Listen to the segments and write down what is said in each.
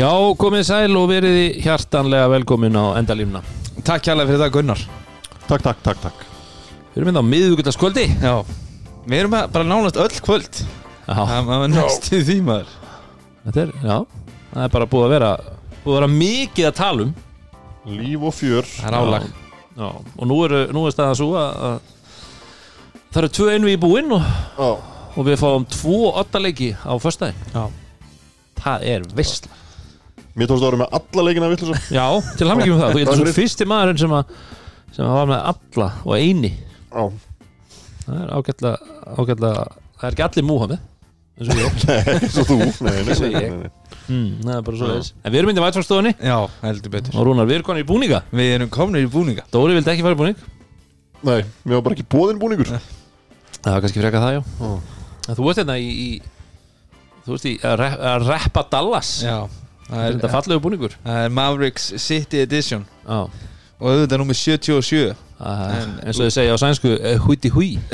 Já, komið sæl og veriði hjartanlega velkomin á endalífna. Takk kjærlega fyrir það Gunnar. Takk, takk, takk, takk. Við erum hérna á miðvíkutaskvöldi Já. Við erum bara nánast öll kvöld. Já, Það var næst í því maður. Þetta er, já Það er bara búið að vera búið að vera mikið að tala um. Líf og fjör. Það er álag. Já, og nú er, nú er staðan svo að, að það eru tvö einu í búinn og, Já, og við fáum tvo ottaleiki á föstudaginn. Já. Það er veistla mér tókst að vera með alla leikina vitlu Já, til hann ekki um það. Þú getur svo fyrsti maðurinn sem að sem að var með alla og eini. Já, Það er ágætlega, ágætlega Það er ekki allir Múhammed eins og ég. Nei, svo þú. Nei, nei, Eins og nei, nei, nei. mm, Það er bara svo leiðis. En við erum myndið vætfangstofunni Já, heldur betur. Og Rúnar, við erum konið í búninga. Við erum komnir í búninga. Dóri vildi ekki fara í búning. Nei, mér var bara ekki bóðinn búningur. Það var kannski freka það, já. Já. En Þú veist hérna í, í Þú veist í að, rep, að reppa Dallas. Já Það er, Þetta fallegu búningur. Það er Mavericks City Edition. Já. Og auðvitað nummer 77 Það er- En- eins og þið segja á sænsku eh, húti húi.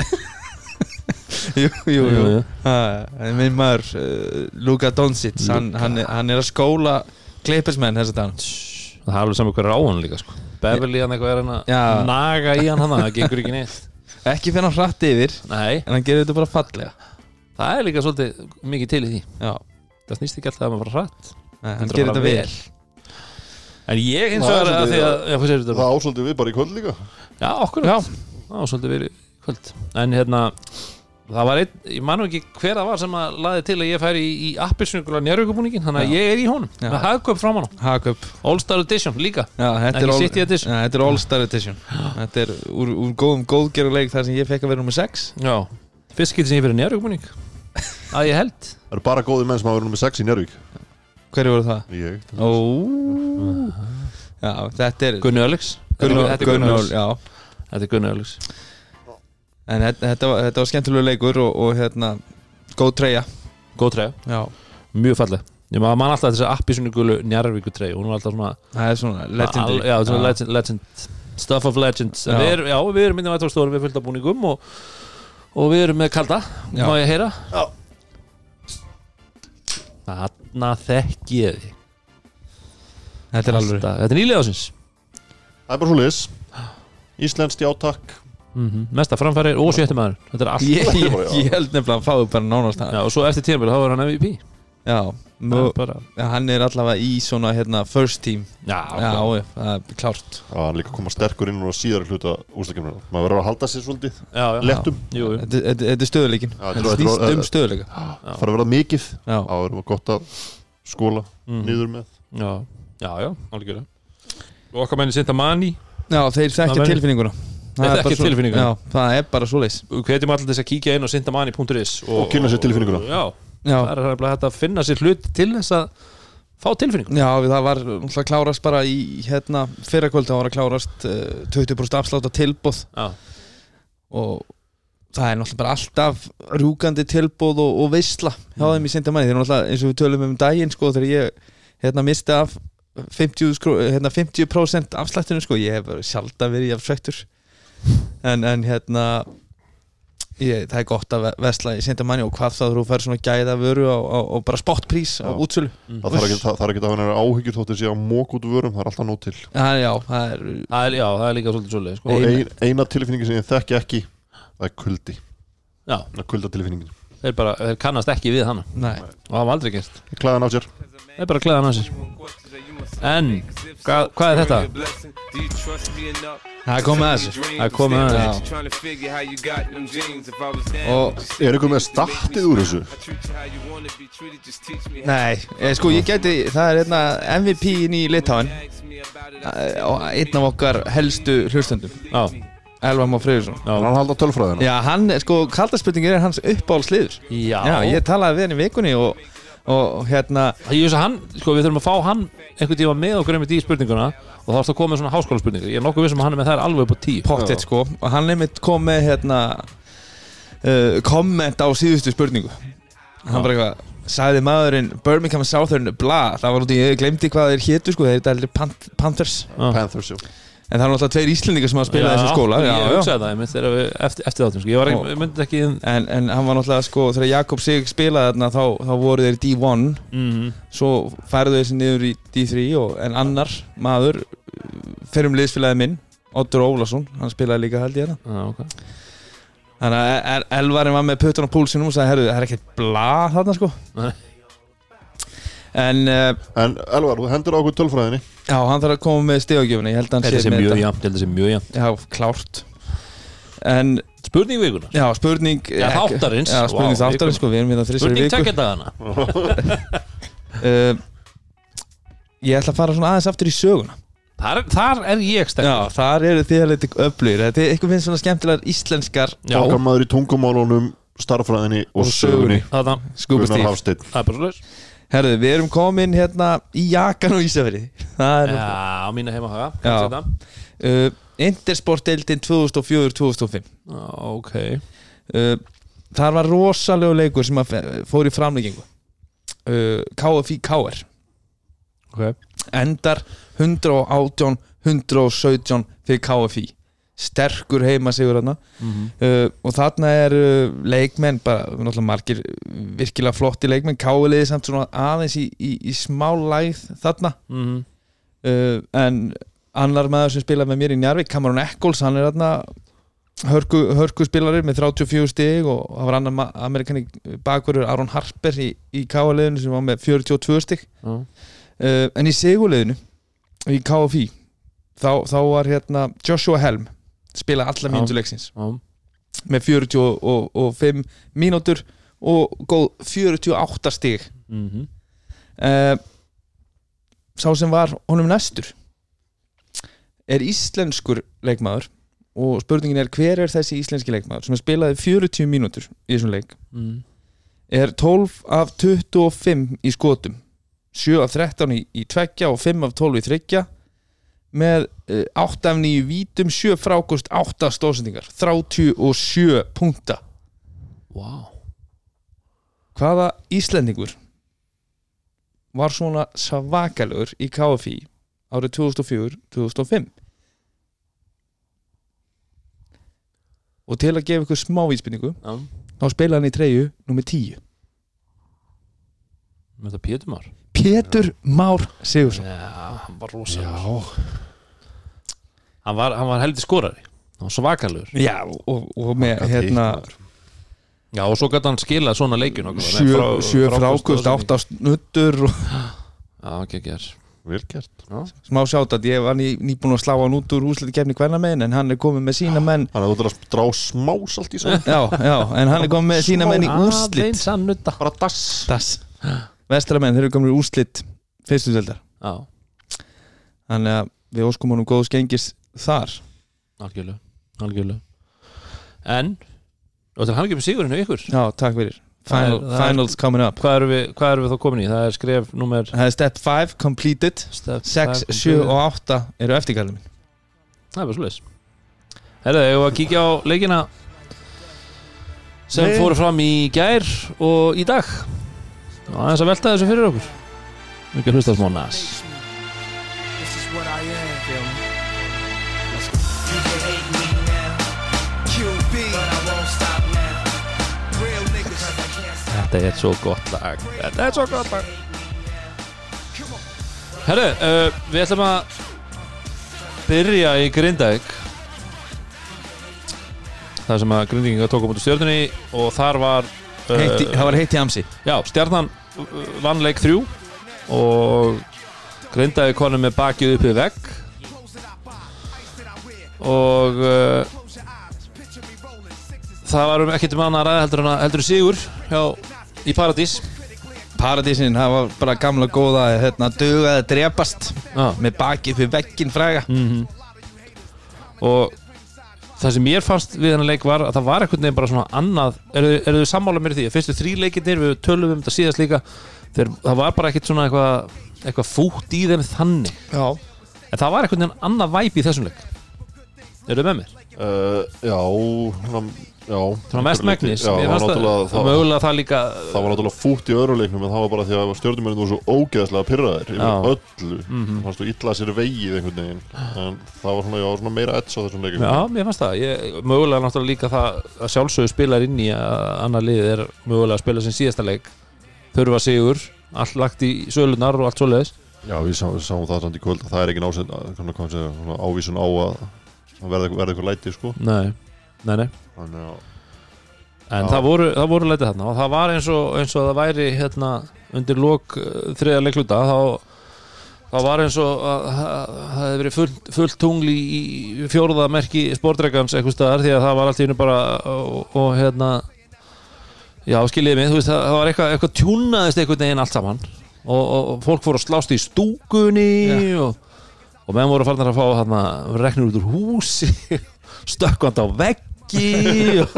Jú, jú, jú. Er minn maður uh, Luka Doncic hann, hann, er, hann er að skóla Clippersmenn þess að dag Það er alveg saman hver er á hann líka sko. Beverly hann eitthvað er hann að Já. naga í hann hann Það gengur ekki neitt. Ekki finna hratt yfir Nei, En hann gerir þetta bara fallega. Það er líka svolítið mikið til í því. Já. Það snýst ekki alltaf að maður fara hratt Hann gerir þetta vel. vel. En ég hins Það er vegar að því svolítið- að Já, hvað segir þetta? Það ásóldi við bara í kvöld líka. Já, okkur Já, það var svolítið verið í kvöld. En hérna Það var einn, ég manu ekki hver það var sem að laði til að ég færi í, í appisnugula njárvíkubúningin Þannig að Já. ég er í honum. Já. Með hagköp fram hann Haka upp All Star Edition líka. Já, þetta Ekki er, all, City Edition. ja, þetta er All Star Edition. Þetta er úr, úr góðum góðgeruleik þar sem ég fekk að vera nummer 6 Já. Fyrst getur sem ég fyrir njárvíkubúning Að ég held. Það eru bara góði menn sem hafa verið nummer 6 í Njörvík Hverju voru það? Ég. Já, þetta er Gunni Gunnar Þetta er Gunni er Ölex En þetta, þetta, var, þetta var skemmtilegu leikur og, og hérna Góð treyja. Góð treyja. Já. Mjög falleg. Ég maður man alltaf þessi appisnugulu njárvíku treyja Hún var alltaf svona Það er svona legendary Já, svona legend, legend. Stuff of legends. En Já. við erum, Já, við erum myndið að stórum Við fylgta búningum og, og við erum með kalda. Má ég heyra? Já. Þarna þekki ég því Þetta er alveg Þetta er nýlega ásins Það er bara svo liðs Íslenskt játakk mm Mesta framfæri og sjötti maður Þetta er allt. Ég, ég, ég held nefnilega að fáðu bara nánast það. Já, og svo eftir tímabili þá er hann MVP Já, bara, hann er allavega í svona hérna first team. Já, Já, já, það er klárt. Já, hann líka koma sterkur inn og síðar hluta úrstakefnir Maður verður að halda sér svolítið já, já. Lettum Jú, jú. Þetta er stöðuleikin Þetta er- snýst um stöðuleika Það fara að verða mikið. Já, Það verður gott að skóla Mhm. niður með. Já, já, Og okkar menni Sinta Mani. Já þeir verður- tilfinninguna. Það er svo- tilfinninguna. Já, það er bara svo leis Hvetjum allir þess að kíkja inn á sintamani.is Og kynna sér tilfinninguna. Já, það er hægt að finna sér hlut til þess að fá tilfinningu. Já það var náttúrulega klárast bara í hérna fyrrakvöld það var að klárast uh, 20% afslátt á tilbúð Já, og það er náttúrulega bara alltaf rúgandi tilbúð og, og veisla hjá Mm. þeim í sendamæni þeir eru náttúrulega eins og við tölum um daginn sko þegar ég hérna misti af 50, skró, hérna, 50% afslættinu sko ég hef sjálf verið af svektur en, en hérna ég, það er gott að ve- vesla í sendamæni og hvað þá þú fær svona gæða vöru á, á, á bara spotprís á útsölu. Það þarf ekki, það þarf ekki að vera áhyggjur þóttir að mók út vörum Það er alltaf nóg til. Það, já, það er það er, já, það er líka svolítið svolítið sko. Og Ein- ein, eina tilfinningi sem ég þekki ekki Það er kuldi. Já, Það er kuldatilfinningin. Þeir, bara, þeir kannast ekki við hana. Nei, og hafa aldrei gert. Klæðan á sér. Þeir bara klæða hann á sér En, hvað, hvað er þetta? það er komið að þessu. Það er komið að og Er ykkur með startið úr þessu? Nei, eh, sko ég geti, það er hérna MVP inn í Litáin og einn af okkar helstu hlustöndum Já, Elvar Má Freyðursson já, Hann halda tölfræðina? Já, hann, sko, kaldarspurningur er hans uppáhaldsliður. Já, Já, ég talaði við hann í vikunni og, og hérna, hann, sko við þurfum að fá hann einhvern tíma með okkur einmitt í spurninguna og þá ertu að koma með svona háskóla spurningar Ég er nokkuð vissum að hann er með þær alveg upp á tíu. Pottet sko. Og hann er mitt kom með hérna uh, komment á síðustu spurningu. Hann bara eitthvað sagði maðurinn Birmingham Southern bla. Það var út í, ég glemdi hvað þeir hétu sko þeir eru Panthers. Já. Panthers, jú en það er náttúrulega tveir Íslendingar sem hafa spilað þessu skóla ég já, já. hugsaði það, ég myndi við eftir, eftir þáttum sko. ég var ekki, ég myndi ekki En, en hann var náttúrulega sko þegar Jakob Sig spilaði þarna þá, þá voru þeir í D1 mm svo færðu þeir sér niður í D3 og, en annar maður fyrir um liðsfélagi minn Oddur Ólason, hann spilaði líka held ég hérna ah, okay. þannig að El- Elvarinn var með puttan á púlsinum og sagði, herru, það er ekkert bla þarna sko Nei. En uh, En Elvar, þú hendur á okkur tölfræðinni. Já, hann þarf að koma með stegagjöfuna ég held að hann þetta sé mjög jafnt, þetta sé mjög jafnt. Já, klárt. En spurning vikunar, já, spurning Já, þáttarins. já, spurning Vá, þáttarins sko, við erum við það þrissar í spurning viku. takkja dagana. Uh, ég ætla að fara svona aðeins aftur í söguna. Þar, þar er ég Já, sterkur þar eru þið að liti öflugir. Þetta er eitthvað finnst svona skemmtilegar íslenskar Já. Okkar maður í tungumálunum, starffræðinni og, Og sögunni. sögunni Er Herðu, við erum komin hérna í Jakan og er Já, á mínu heimahaga uh, Intersport-deildin 2004-2005 Ok. Uh, Þar var rosalegu leikur sem fór í framleggingu uh, KFI KR Ok. Endar 118 117 fyrir KFI Sterkur heima sigur þarna. Mhm. uh, og þarna er uh, leikmenn, bara náttúrulega margir virkilega flotti leikmenn, káliði samt svona aðeins í, í, í smá lægð þarna. Mhm. uh, en annar maður sem spilaði með mér í Njarvík, Cameron Eccles hann er þarna hörku, hörku spilari með 34 stig og það var annar ma- amerikani bakverður Aron Harper í, í káliðinu sem var með 42 stig. Uh, en í seguliðinu í KFI þá, þá var hérna Joshua Helm spilaði alla mínútu leiksins. Með 45 mínútur og góð 48 stig. Mhm. uh, sá sem var honum næstur er íslenskur leikmaður og spurningin er hver er þessi íslenski leikmaður sem spilaði 40 mínútur í þessum leik? Mhm. er 12 af 25 í skotum 7 af 13 í, í tveggja og 5 af 12 í þryggja með uh, 8 af 9 vítum 7 frákost, 8 stóðsendingar 37 punkta. Vá. Hvaða Íslendingur var svona svakalegur í KFI árið 2004-2005 og til að gefa ykkur smá vísbynningu Já. þá spilaði hann í treyju nummer 10 Með þetta Pétur Már Pétur Már Sigursson Já, hann var rosa hann var, hann var heldur skorari. Hann var svakalur Já, og, og með hérna Já, og svo gæti hann skilað svona leikjun okkur, sjö, frákust, og- átta snuttur og Já, ekki ekki Vel gert. Smá sjátt að ég var ný, nýbúin að slá hann út úr úsleiti kefni hvernig megin en hann er komið með sína menn. Að þú ætlar að drá smás allt í svo já, já, en hann er komið með sína menn í nutta Bara dass. Das Vestramenn, þeir eru komin í úrslit fyrstu deildar. Já, Þannig að við óskum honum góðs gengis þar. Algjörlega Algjörlega. En Og til hann ekki með sigurinn hjá ykkur. Já, takk fyrir. Final, er- það er- Finals coming up. Hvað erum við, hvað erum við þá komin í? Það er skref nummer er step 5 completed. Step 6, five, 7 og 8 eru eftirkallum Það er bara Herðu, ég var að kíkja á leikina sem Nei. fóru fram í gær og í dag og aðeins að velta þessu fyrir okkur. Mikið hlusta smá stop. Þetta er svo gott lag. Þetta er svo gott lag. Herru, uh, við ætlum að byrja í Grindavík. Það sem að Grindvíkinga tók á mútu stjörnunni og þar var Heitt í- Það var heitt í amsi Já, stjarnan uh, vann leik þrjú og Grindavík konum með bakið upp við vegg. Og uh, það var um ekkert um annað að ræða heldur heldur sigur hjá, í Paradís. Paradísin, það var bara gamla góða hérna, dugaði að drepast Já. með bakið fyrir veggin fræga. Mm og það sem mér fannst við hennar leik var að það var einhvern veginn bara svona annað. Eru, eru þið sammála mér í því? Að fyrstu þrý leikirnir við tölum um þetta síðast líka þeir, það var bara ekkert svona eitthvað eitthvað fútt í þeim þannig. Já. En það var einhvern veginn annað væp í þessum leik. Eru þið með mér? Uh, já, svona, já Svona mest megnis Já, Mér það var fannst náttúrulega það, það, mögulega það líka það var náttúrulega fútt í öðru leiknum en það var bara því að stjórnumennir voru svo ógeðslega pyrraðir yfir öllu mm -hmm. fannst þú illa sér vegið einhvern veginn en það var svona, já, svona meira edds á þessum leikum Já, mér fannst það ég, Mögulega náttúrulega líka það að sjálfsögur spilar inn í að annar lið er mögulega að spila sem síðasta leik þurfa sigur, allt lagt í sölunar og allt svoleiðis Já, við sáum, sáum það samt í kvöld að það er Nei, nei, Þannig að En það voru, það voru leitið þarna og það var eins og, eins og það væri hérna undir lok uh, þriða leikluta þá, þá var eins og að að- það hefði verið fullt, fullt tungl í, í fjóruða merki sportregans eitthvað staðar því að það var allt í hennu bara og, og hérna já skiljiði mig, þú veist það, það var eitthvað, eitthvað tjúnaðist einhvern veginn allt saman og, og, fólk fór að slást í stúkunni og, og menn voru farnar að fá þarna reknir út úr húsi stökkvand á veggi og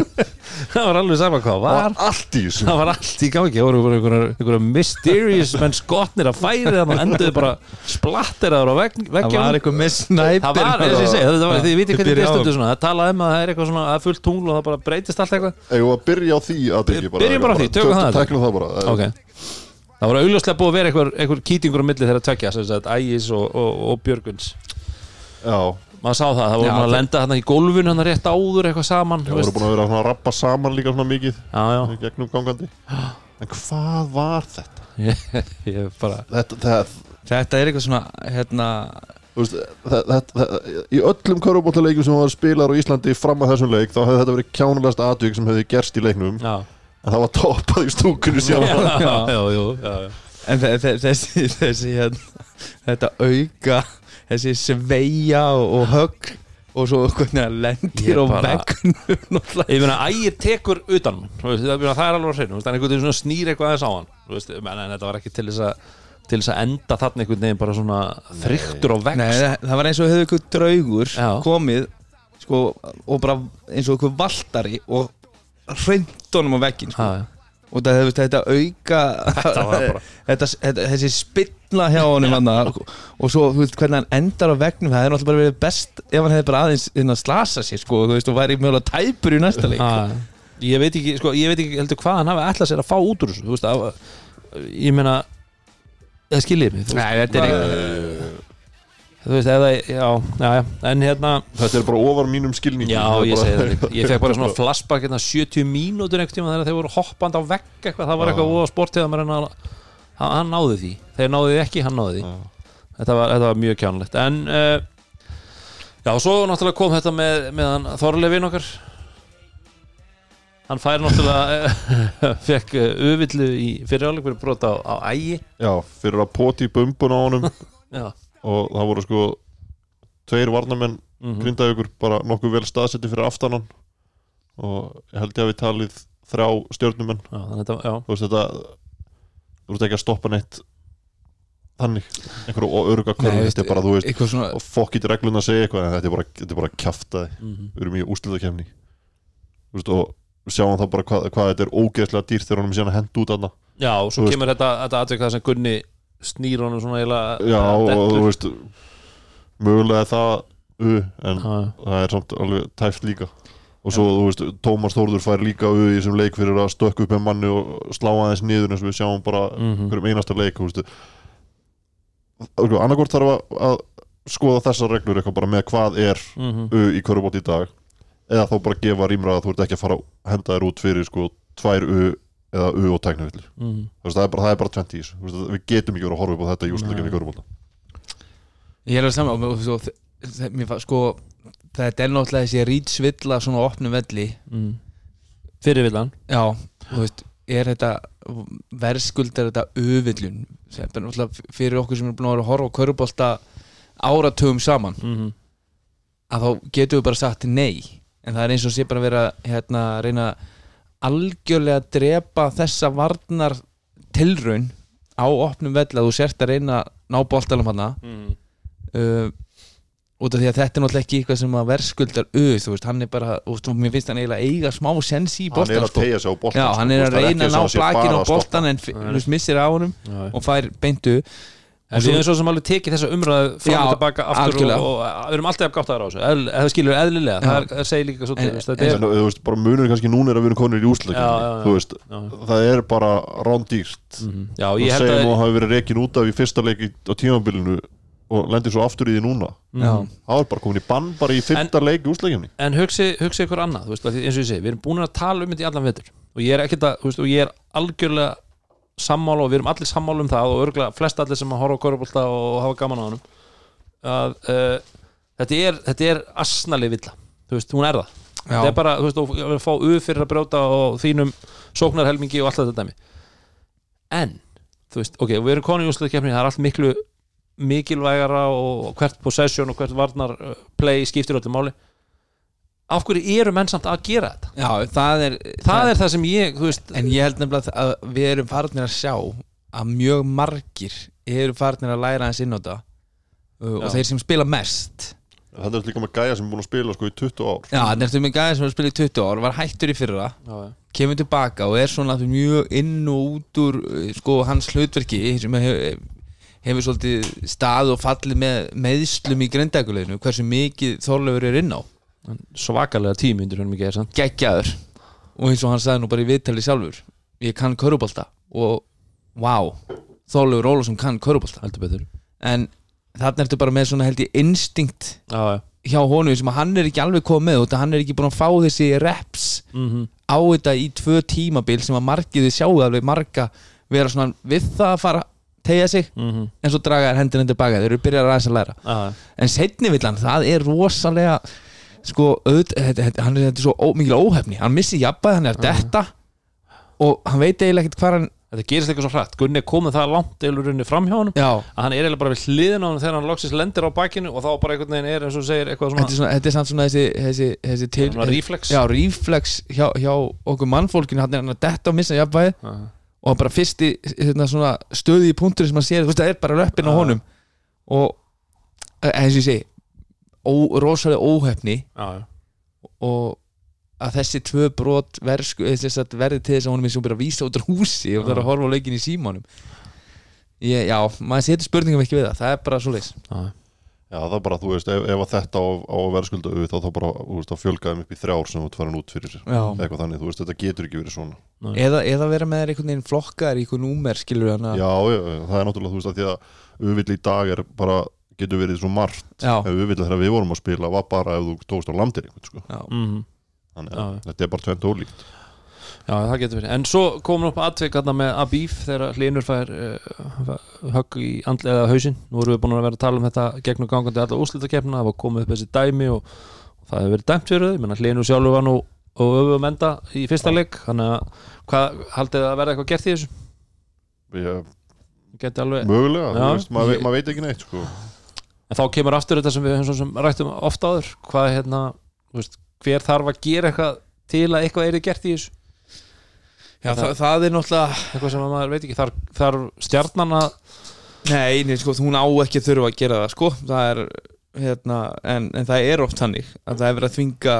það var alveg sama hvað var allt í þessu. Það var allt í gangi. Það voru einhverja, einhverja mysterious menn skotnir að færi þannig og enduðu bara splatteraður á vegg, Það veggjum var eitthvað með snæpir það var, eins og ég segi, það var, þið vitið hvernig Byrja þetta á. stundu svona. Það talaði um að það er eitthvað svona, það er fullt tungl og það bara breytist allt eitthvað. Að byrja á því að ekki bara? Byrjum bara á því, tökum það. Það bara. ok. Það voru augljóslega búið að vera einhver, einhver kýtingur á milli þeirra tvekja, sem sagt, Ægis og, og, og Björguns Já, maður sá það, það voru maður að það- lenda þarna í gólfinu hann rétt áður eitthvað saman þú voru búin að vera að rappa saman líka svona mikið já, já, gegnum gangandi. En hvað var þetta? ég, ég bara Þetta, það, Þetta er eitthvað svona hérna, veist, það, það, það, í öllum körubóttaleikjum sem var spilar á Íslandi fram að þessum leik þá hefði þetta verið kjánulegast atvik sem hefði gerst í leiknum. Já, en það var toppað í stúkunni sjálf. Já, já, já, já, já. En þe- þe- þessi, þessi hérna, Þetta auka Þessi sveia og, og högg Og svo hvernig það lendir bara- veggnum ég meina ægir tekur utan þú veist, það, það er alveg að hann einhvern veginn svona snýr eitthvað aðeins á hann. Veist, menn, en þetta var ekki til þess að til þess að enda þarna einhvern veginn bara svona þryktur á vegg Nei, það, það var eins og hefur ykkur draugur Já. komið sko, og bara eins og ykkur valtari og hreint honum á veggin sko. Og það hefur þetta auka Þetta þetta, þessi spilla hjá honum hana, og svo veist hvernig hann endar á vegnum það er náttúrulega bara verið best ef hann hefði bara aðeins inn að slasa sér sko, þú veist og væri mjögulega tæpur í næsta leik. Já, ég veit ekki, sko, ég veit ekki heldur hvað hann hafi ætlað sér að fá út úr þessu ég meina það skiljið mig Nei, þetta er hvað- ekki þú veist, eða, já, já, en hérna, Þetta er bara ofar mínum skilningi já, ég segi líka. ég fekk bara svona flashback hérna 70 mínútur einhvern tíma þegar þeir voru hoppand á vegg eitthvað, það var eitthvað óa sport þegar maður en hann, náði því, þeir náði því ekki, hann náði því. Þetta var, þetta var mjög kjánlegt. En uh, já, svo náttúrulega kom þetta með, með Þorlefin okkar. Hann fær náttúrulega uh, fekk uvillu í fyriráleik fyrir brota á, á ægi. Já, fyrir að poti í bumbun á honum. Já, og það voru sko tveir varnamenn mm grindaði ykkur bara nokkuð vel staðsetti fyrir aftanan. Og ég held ég að við talið þrjá stjórnumenn já, þetta, já, þú veist þetta þú veist ekki að stoppa neitt þannig einhverju öruga þetta er bara þú veist svona og fokkit reglun að segja eitthvað en þetta er bara, þetta er bara kjaftaði mm við erum í úrslutakefni þú veist og sjáum það bara hvað, hvað þetta er ógeðslega dýrt þegar honum er síðan að henda út aðna já og svo Þú veist- kemur þetta, þetta atvik það sem Gunni snýr honum svona eiginlega já og, þú veist mögulega það u, en já. það er samt alveg tæft líka og svo þú veist Tómas Þórður fær líka u í þessum leik fyrir að stökka upp með manni og slá aðeins niður eins og við sjáum bara Mhm. hverjum einasta leik þú veist annarkort þarf að, að skoða þessar reglur eitthvað bara með hvað er Mhm. u í körubót í dag eða þá bara gefa rýmra að þú ert ekki að fara að henda þér út fyrir sko tvær u eða u og tæknavillir Mhm. það er bara, það er bara 20 ís við getum ekki verið að horfa upp á þetta í úrslutakefni í körubóta Ég er alveg saman og svo, þe- mér fa- sko, þetta er náttúrulega þessi rýtsvilla svona opnum velli. Mhm. fyrir villan? Já, þú veist, er þetta verðskuldar þetta er náttúrulega fyrir okkur sem er búin að vera að horfa á körubólta áratugum saman. Mm að þá getum við bara sagt nei. En það er eins og sé bara að vera hérna, að reyna algjörlega að drepa þessa varnar tilraun á opnum velli að þú sért að reyna að ná boltanum hana -hmm. uh, út af því að þetta er náttúrulega ekki eitthvað sem að verðskuldar auð, þú veist, hann er bara og þú- mér finnst hann eiginlega eiga smá sens í hann er að sko. hann er að reyna að ná blakinu á boltan en missir á honum og fær beintu En við erum svo sem alveg tekið þessa umræðu fram Já, og tilbaka aftur og, og, við erum alltaf gáttaðar á þessu. Eða skilur eðlilega, það, það segir líka svolítið En- þetta en er, þú veist, bara munur kannski núna er að við erum konir í Já, já, já. þú Já. það er bara rándýrt. Mhm. Já, og ég held segjum að að hafi verið reikin út af í fyrsta leik í- á tímabilinu og lendir svo aftur í því núna. Já. það er bara komin í bann bara í fyrsta leik í úsleikinu En hugsi, hugsi ykkur annað, þú veist, eins og ég segi Við erum búin að tala um þetta í allan vetur. Og ég er ekkert að, þú veist, og ég er algjörlega sammála og við erum allir sammála um það og örgulega flest allir sem að horfa á korfbólta og hafa gaman á honum að uh, þetta er, þetta er asnaleg villa, þú veist, hún er það. Þetta er bara, þú veist, að fá uð fyrir að brjóta og þínum sóknarhelmingi og allt þetta dæmi. En, þú veist, ok, við erum konið í úsleikefni það er allt miklu mikilvægara og hvert possession og hvert varnar play skiptir öllu máli af hverju eru menn samt að gera þetta? Já, það er það er það sem ég, þú veist En ég held nefnilega að við erum farnir að sjá að mjög margir eru farnir að læra hans inn á þetta. Og Já. þeir sem spila mest. Það er líka með gæja sem er búin að spila sko í 20 ár. Já, þetta er með gæði sem er að spila í 20 ár var hættur í fyrra, já, já. kemur tilbaka og er svona mjög inn og út úr sko, hans hlutverki sem hefur, hefur svolítið stað og fallið með meðslum í grindækuleginu hversu mikið Þorleifur er inn á svakalega tími undir hennum ekki er sant geggjaður og eins og hann sagði nú bara í viðtali sjálfur ég kann körubólta og wow, Þorleifur Ólafsson kann körubólta heldur betur en þarna ertu bara með svona held ég instinkt já, já. hjá honum sem hann er ekki alveg komið og hann er ekki búin að fá þessi reps Mm á þetta í tvö tímabil sem að margiði sjáu alveg marga vera svona við það að fara tegja sig -hmm. en svo draga þær hendina tilbaka þeir eru byrjar að ræðis að læra já, já. en setni villan, það er rosalega sko, þetta, þetta, hann er þetta er svo ó, mikil óhefni, hann missi jafnbæð hann er að detta og hann veit eiginlega ekkert hvað hann þetta gerist eitthvað svo hrætt Gunni er komið það langt eða runni fram hjá já, að hann er eiginlega bara við hliðin á hann þegar hann loksist lendir á bakinu og þá bara einhvern veginn er eins og segir eitthvað þetta svona, er, þetta er samt svona þessi, þessi, þessi til, svona reflex. Já, reflex hjá, hjá okkur mannfólkinu. Hann er hann að detta og missa jafnbæð Já, já. og hann bara fyrsti hérna, svona, stöði í punktur sem hann sér, það er bara löppin á honum. Og eh, eins og ég segi rosalega óhefni já, já. og að þessi tvö brot að verði til þess að honum er sem bara að vísa út á húsi og það er að horfa á leikin í símanum. Ég, já, maður setur spurningum ekki við það það er bara svo leis Já, já. Já, það er bara, þú veist, ef, ef að þetta á, á verðskulda þá, þá bara, þú veist, þá fjölgaðum upp í þrjár sem þú ert farin út fyrir eitthvað þannig, þú veist, þetta getur ekki verið svona. Eða, eða vera með þér einhvern veginn flokkar einhvern númer skilur hann að Já, já, já, það er náttúrulega, þú veist, að því að getur verið svo margt já, ef auðvill þegar við vorum að spila var bara ef þú tókst á landir einhvern, sko já. Mhm. þannig að þetta er bara tvent ólíkt Já, það getur verið. En svo komum upp atvik þarna með Abíf þegar Hlinur fær uh, högg í andlega hausinn. Nú erum við búin að vera að tala um þetta gegnum gangandi alla úrslitakefna, það var komið upp þessi dæmi og, og það hefur verið dæmt fyrir þau. Ég menna Hlinur sjálfur var nú og öfum enda í fyrsta leik, þannig að hvað haldið það að verða eitthvað gert í þessu? ég, Geti alveg... Mögulega, Já, þú veist, maður, ég- veit, maður veit ekki neitt, sko En þá kemur aftur þetta sem við sem rættum ofta áður, hvað hérna, veist, hver þarf að gera eitthvað til að eitthvað er gert í þessu? já það, það er náttúrulega Eitthvað sem að maður veit ekki, þarf, þarf stjarnan að Nei, nei, sko, hún á ekki þurfa að gera það sko, það er hérna, en, en það er oft hannig að það er verið að þvinga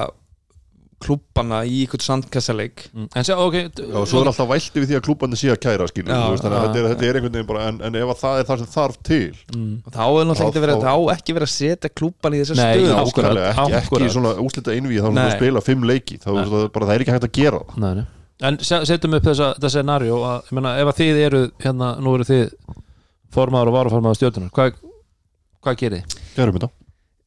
klubbana í ykkur sandkassaleik Mm. En sé, ok og svo er alltaf vælti við því að klúbandi sé að kæra skilur, Já, þú veist, að þetta er, þetta er einhvern veginn bara en, en ef að það er það sem þarf til mm. þá er náttúrulega ekki Þá- verið þá- þá ekki verið að setja klubban í þessa. Akkurat, nákvæmlega, ekki, ekki í svona úslita einvíð þá er það að spila fimm leiki þá er það, bara, það er ekki hægt að gera Nei, nei. En se- setjum upp þessa, þetta scenarió að, ég meina, ef að þið eru hérna, nú eru þið formaður og varuformaður stjórnunar hvað, hvað gerir þið?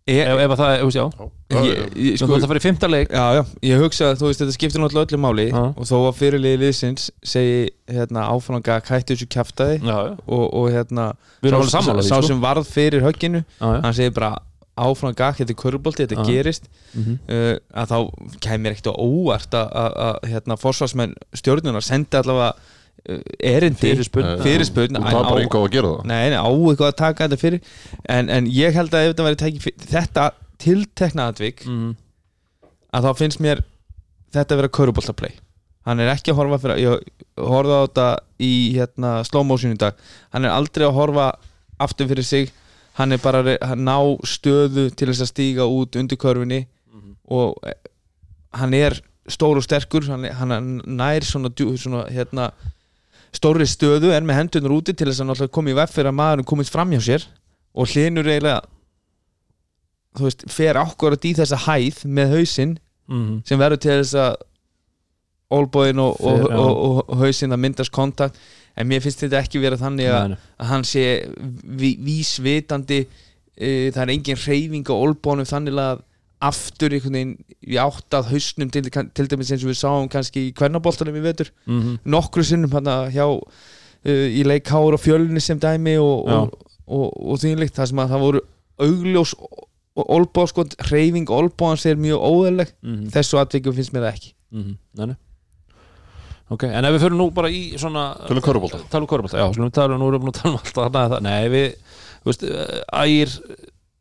Ef, ef að það, þú veist, já. Ég, ég, Sko, sko, það fyrir fimmta leik. Já, já, ég hugsa að þú veist þetta skiptir náttúrulega öllu máli Já. og þó að fyrirliði liðsins segi hérna áfranga hættu þessu kjaftaði Já, já, og, og hérna sá, sá, sko. sem varð fyrir högginu hann segir bara áfram gakk, þetta er körbolti, þetta gerist. Mhm. uh, að þá kemur ekkert óvart að, að, að hérna, forsvarsmenn stjórnunar sendi allavega erindi Fyrirspurn. Eh, fyrirspurn Þú á- að Nei, nei, á eitthvað að taka þetta fyrir. En, en ég held að ef þetta væri tekið fyrir þetta tiltekna atvik Mhm. að þá finnst mér þetta vera köruboltaplay hann er ekki að horfa fyrir ég horfði á þetta í hérna, slow motion í dag. Hann er aldrei að horfa aftur fyrir sig. Hann er bara að að ná stöðu til þess að stíga út undir körfunni. Og eh, hann er stór og sterkur. Hann, er- hann nær svona, djú- svona hérna, stóri stöðu er með hendunur úti til þess að koma í vef fyrir að maðurinn komist fram hjá sér og hlinur eiginlega þú veist, fer ákvarðat í þessa hæð með hausinn mm sem verður til þess að olbóin og, og, og, og, hausinn að myndast kontakt. En mér finnst þetta ekki vera þannig að, að hann sé ví, vísvitandi uh, það er engin reyfing á olbónum þannig að aftur einhvern veginn í átt að hausnum til, til dæmis eins og við sáum kannski í kvennaboltanum í vetur Mhm. nokkru sinnum hann hjá uh, í leik Káur og Fjölni sem dæmi og, Já. og, og, og þínleikt það sem að það voru augljós olbó sko, reyfing olbóans er mjög óðurleg Mhm. þessu atvikum finnst mér það ekki Mhm, nei, nei. Ok, en ef við fyrir nú bara í svona körfubolta, já, skulum tala, nú erum við búin að tala um allt þannig að það, nei, við, þú veist, Ægir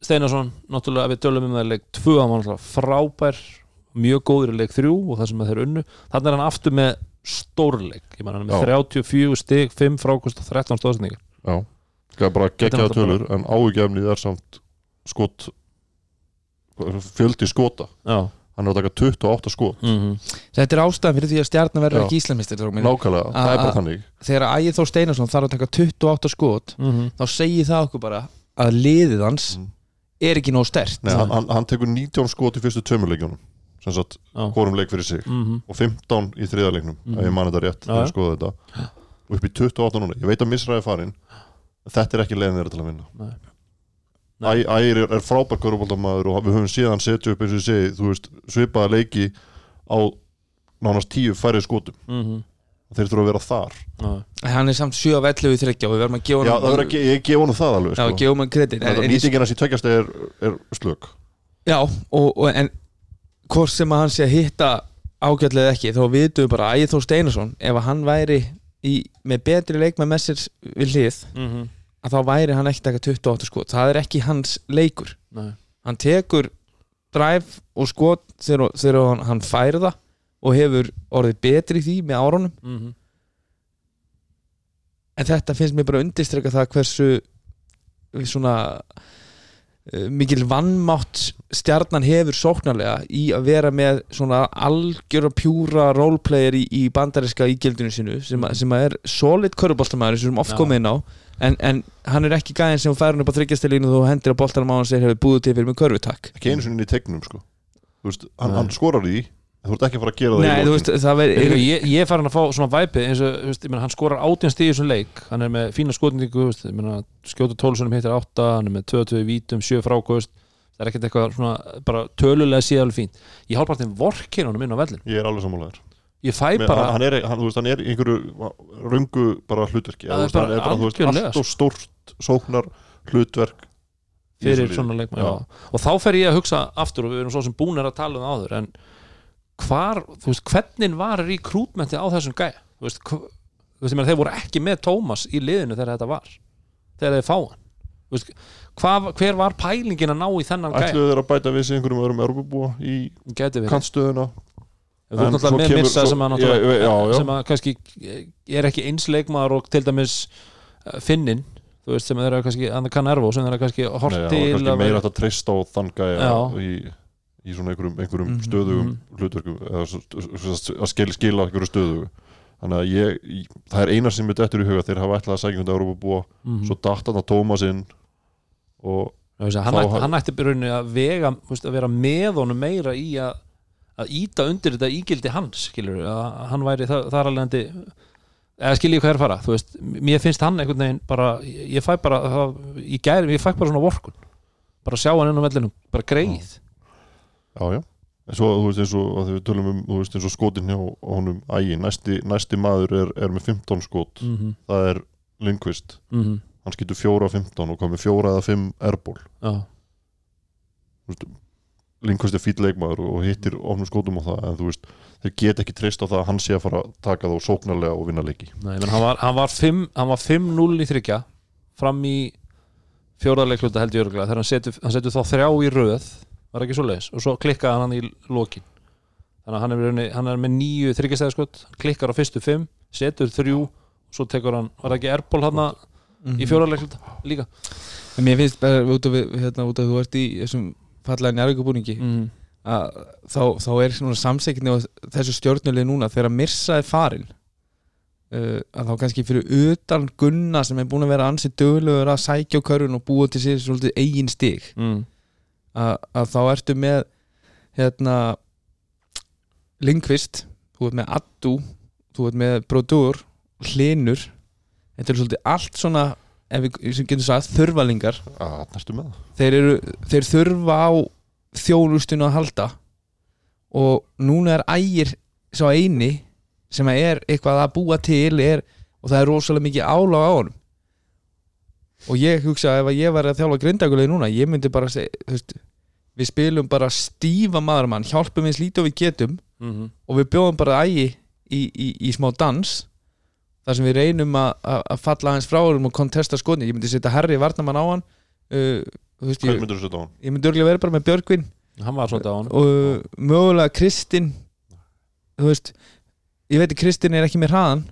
Steinarsson, náttúrulega við tölum um það leik 2, hann var náttúrulega frábær mjög góður í leik 3 og það sem að þeir unnu. Þannig er hann aftur með stórleik ég man hann er með Já. 34 stig 5 frákust og 13 stóðsendingar. Já, það er bara náttúrulega tölur en áhugjefnið er samt skot fjöldi skota. Já, hann er að taka 28 skot. Mm Þetta er ástæðan fyrir því að stjarnan verður ekki íslamistir nákvæmlega, það er bara þannig. Þegar Ægir Þór Steinarsson þarf að taka 28 skot þá segir það okkur bara að liðið hans Mm. Er ekki nóg stert Nei, hann, hann, hann tekur 19 skot í fyrstu tveimurleikjunum sem sagt, hvorum leik fyrir sig. Mhm. og 15 í þriðarleiknum Mhm. ef ég man þetta rétt, þegar ég skoða þetta. Og upp í 28 núna, ég veit að misræði farin þetta er ekki leiðin þeirra til að vinna. Nei. Æ- Ægir er, er frábær körubóltamaður og við höfum síðan setja upp eins og ég segi, þú veist, svipaða leiki á nánast tíu færri skotum Mhm. þeir þurfa að vera þar Já. Hann er samt 7 af 11 í þryggja og við verðum að gefa Já, er ekki, ég gef honum það alveg Já, sko. gefum hann kredit en, en, nýtingin hans í tveggjast er, er slök Já, og, og en hvort sem að hann sé að hitta ágætlega ekki, þá vitum við bara að Ægir Þór Steinarsson, ef að hann væri í, með betri leikmann með sér við hlið, Mhm. að þá væri hann ekki taka 28 skot, það er ekki hans leikur Nei. hann tekur drive og skot þegar, þegar hann, hann fær það og hefur orðið betri í því með árunum. Mhm. en þetta finnst mér bara undirstreka það hversu svona uh, mikil vannmátt stjarnan hefur sóknarlega í að vera með svona algjör og pjúra roleplayer í, í bandariska ígildinu sinu sem, að- sem að er solid köruboltamæður sem inn á. En, en hann er ekki gæðin sem fær hann upp á þryggjastilínu og þú hendir á boltanum á hann og segir hefur búið til fyrir með körfutak. Ekki einu sinni inn í tegnum sko. Veist, hann, hann skorar í þú ert ekki að fara að gera það í Nei, þú lokin. veist, það Ég, verður ég, ég er farin að fá svona væpi eins og, þú veist, ég meina, hann skorar átján stíð í þessum leik. Hann er með fína skotningu, þú veist, ég meina, skjóta tólsunum hittir átta, hann er með 22 vítum, 7 frákvöst það er ekkert eitthvað svona bara tölulega síðan alveg fínt. Ég hálf bara þeim vorkin honum inn á vellin ég er alveg sammálaður. Ég fæ Með- bara, hann, hann, er, hann, þú veist, hann er í einhverju röngu bara hlutverki. Er þú veist, bara hann er bara, þú veist, algjörlega, allt og stórt sóknar hlutverk í fyrir svona já. og þá fer ég að hugsa aftur og við erum svo sem búin að tala um það áður en hvar, þú veist, hvernig var rekrútmenti á þessum gæja? Þú veist, þú veist, þeir voru ekki með Tómas í liðinu þegar þetta var þegar þeir fá hann. Veist, hvað, hver var pælingin að ná í þennan gæja? Ætluðu þeir að bæta við sig einhverjum öðrum erbúbúa í kantstöðuna? Þú náttúrulega svo með kemur- missa sem að, Já, já, já. sem að kannski er ekki eins leikmaður og til dæmis uh, finnin þú veist sem þeir eru kannski að kann erfa sem þeir eru kannski hort til meira að treysta á þann gæja í, í svona einhverjum, einhverjum Mhm, stöðugum mhm. hlutverkum að skil, skila einhverju stöðugu þannig að ég, ég- það er eina sem mitt eftir í huga þeir hafa ætlað að sækja hundi Európa búa Mhm. svo datt hann að Tómasinn og Þú veist, hann, ætti, hann- ætti byrjunni að vega veist, að vera með honum meira í að að íta undir þetta ígildi hans skilur, að hann væri þar, þar alveg eða skilji hvað er að fara þú veist, mér finnst hann einhvern veginn bara, ég ég fæ bara það, í gæri, ég fæ bara svona vorkun bara sjá hann inn á vellinum, bara greið já já. En svo þú veist eins og að við tölum um þú veist eins og skotin hjá honum ægi næsti, næsti maður er, er með 15 skot. Mm -hmm. það er Lindqvist. Mm -hmm. hann skýtur fjóra af 15 og komið fjóra eða 5 erból já, Lindqvist er fýll leikmaður og hittir ofnum skotum á það en þú veist þeir get ekki treyst á það að hann sé að fara að taka þá sóknarlega og vinna leiki. Nei, menn, hann var, hann var 5 hann var 5-0 í þryggja fram í fjóraðleikluta held ég örgulega þegar hann setur þá þrjá í röð var ekki svo leiðis og svo klikkaði hann í lokin þannig að hann er, í rauninni- hann er með nýju þryggjastæðiskot klikkar á fyrstu 5, setur þrjú svo tekur hann, var ekki Erból hann Mhm. í fjóraðleikluta líka En Mér finnst bara út af, hérna, út af þú ert í þessum fallega njárvíkubúningi mm. að þá, þá er samsækni á þessu stjórnulegi núna þegar Mirsa er farin uh, að þá kannski fyrir utan Gunna sem er búin að vera ansið döglegur að sækja á körfun og búa til sér svolítið eigin stig mm. Að, að þá ertu með hérna Lindqvist, þú ert með Addu þú ert með Brodur Hlinur þetta er svolítið allt svona ef við getum sagt það. Þeir, eru, þeir þurfa á þjónustinu að halda. Og núna er ægir sá eini sem er eitthvað að búa til er, og það er rosalega mikið álag á honum og ég hugsa ef að ég var að þjálfa grindaguleg núna ég myndi bara þú veist, við spilum bara stífa maðurmann hjálpum eins lítið og við getum Mm og við bjóðum bara ægi í, í, í smá dans þar sem við reynum að- falla hans frá og kontesta skotni ég myndi setja Harry Varnamann á hann uh, veist, ég, myndur þú setja á hann? ég myndi örgulega vera bara með Björgvin. Hann var svolítið á hann og uh, mögulega Kristinn þú veist ég veit að Kristinn er ekki með hraðan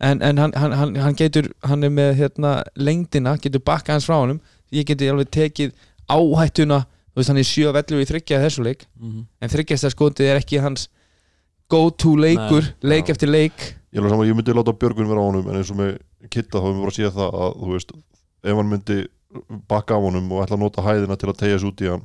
en, en hann, hann, hann, hann getur hann er með hérna, lengdina getur bakka hans frá honum. Ég geti alveg tekið áhættuna þú veist hann er sjö vellu í þryggja þessu leik. Mm en þryggjasta skotið er ekki hans go to leikur, Nei, leik já. eftir leik. Ég, alveg saman, ég myndi láta Björgun vera á honum en eins og með Kitta þá hefum við bara að sé það að þú veist, ef hann myndi bakka á honum og ætla að nota hæðina til að tegja sig út í hann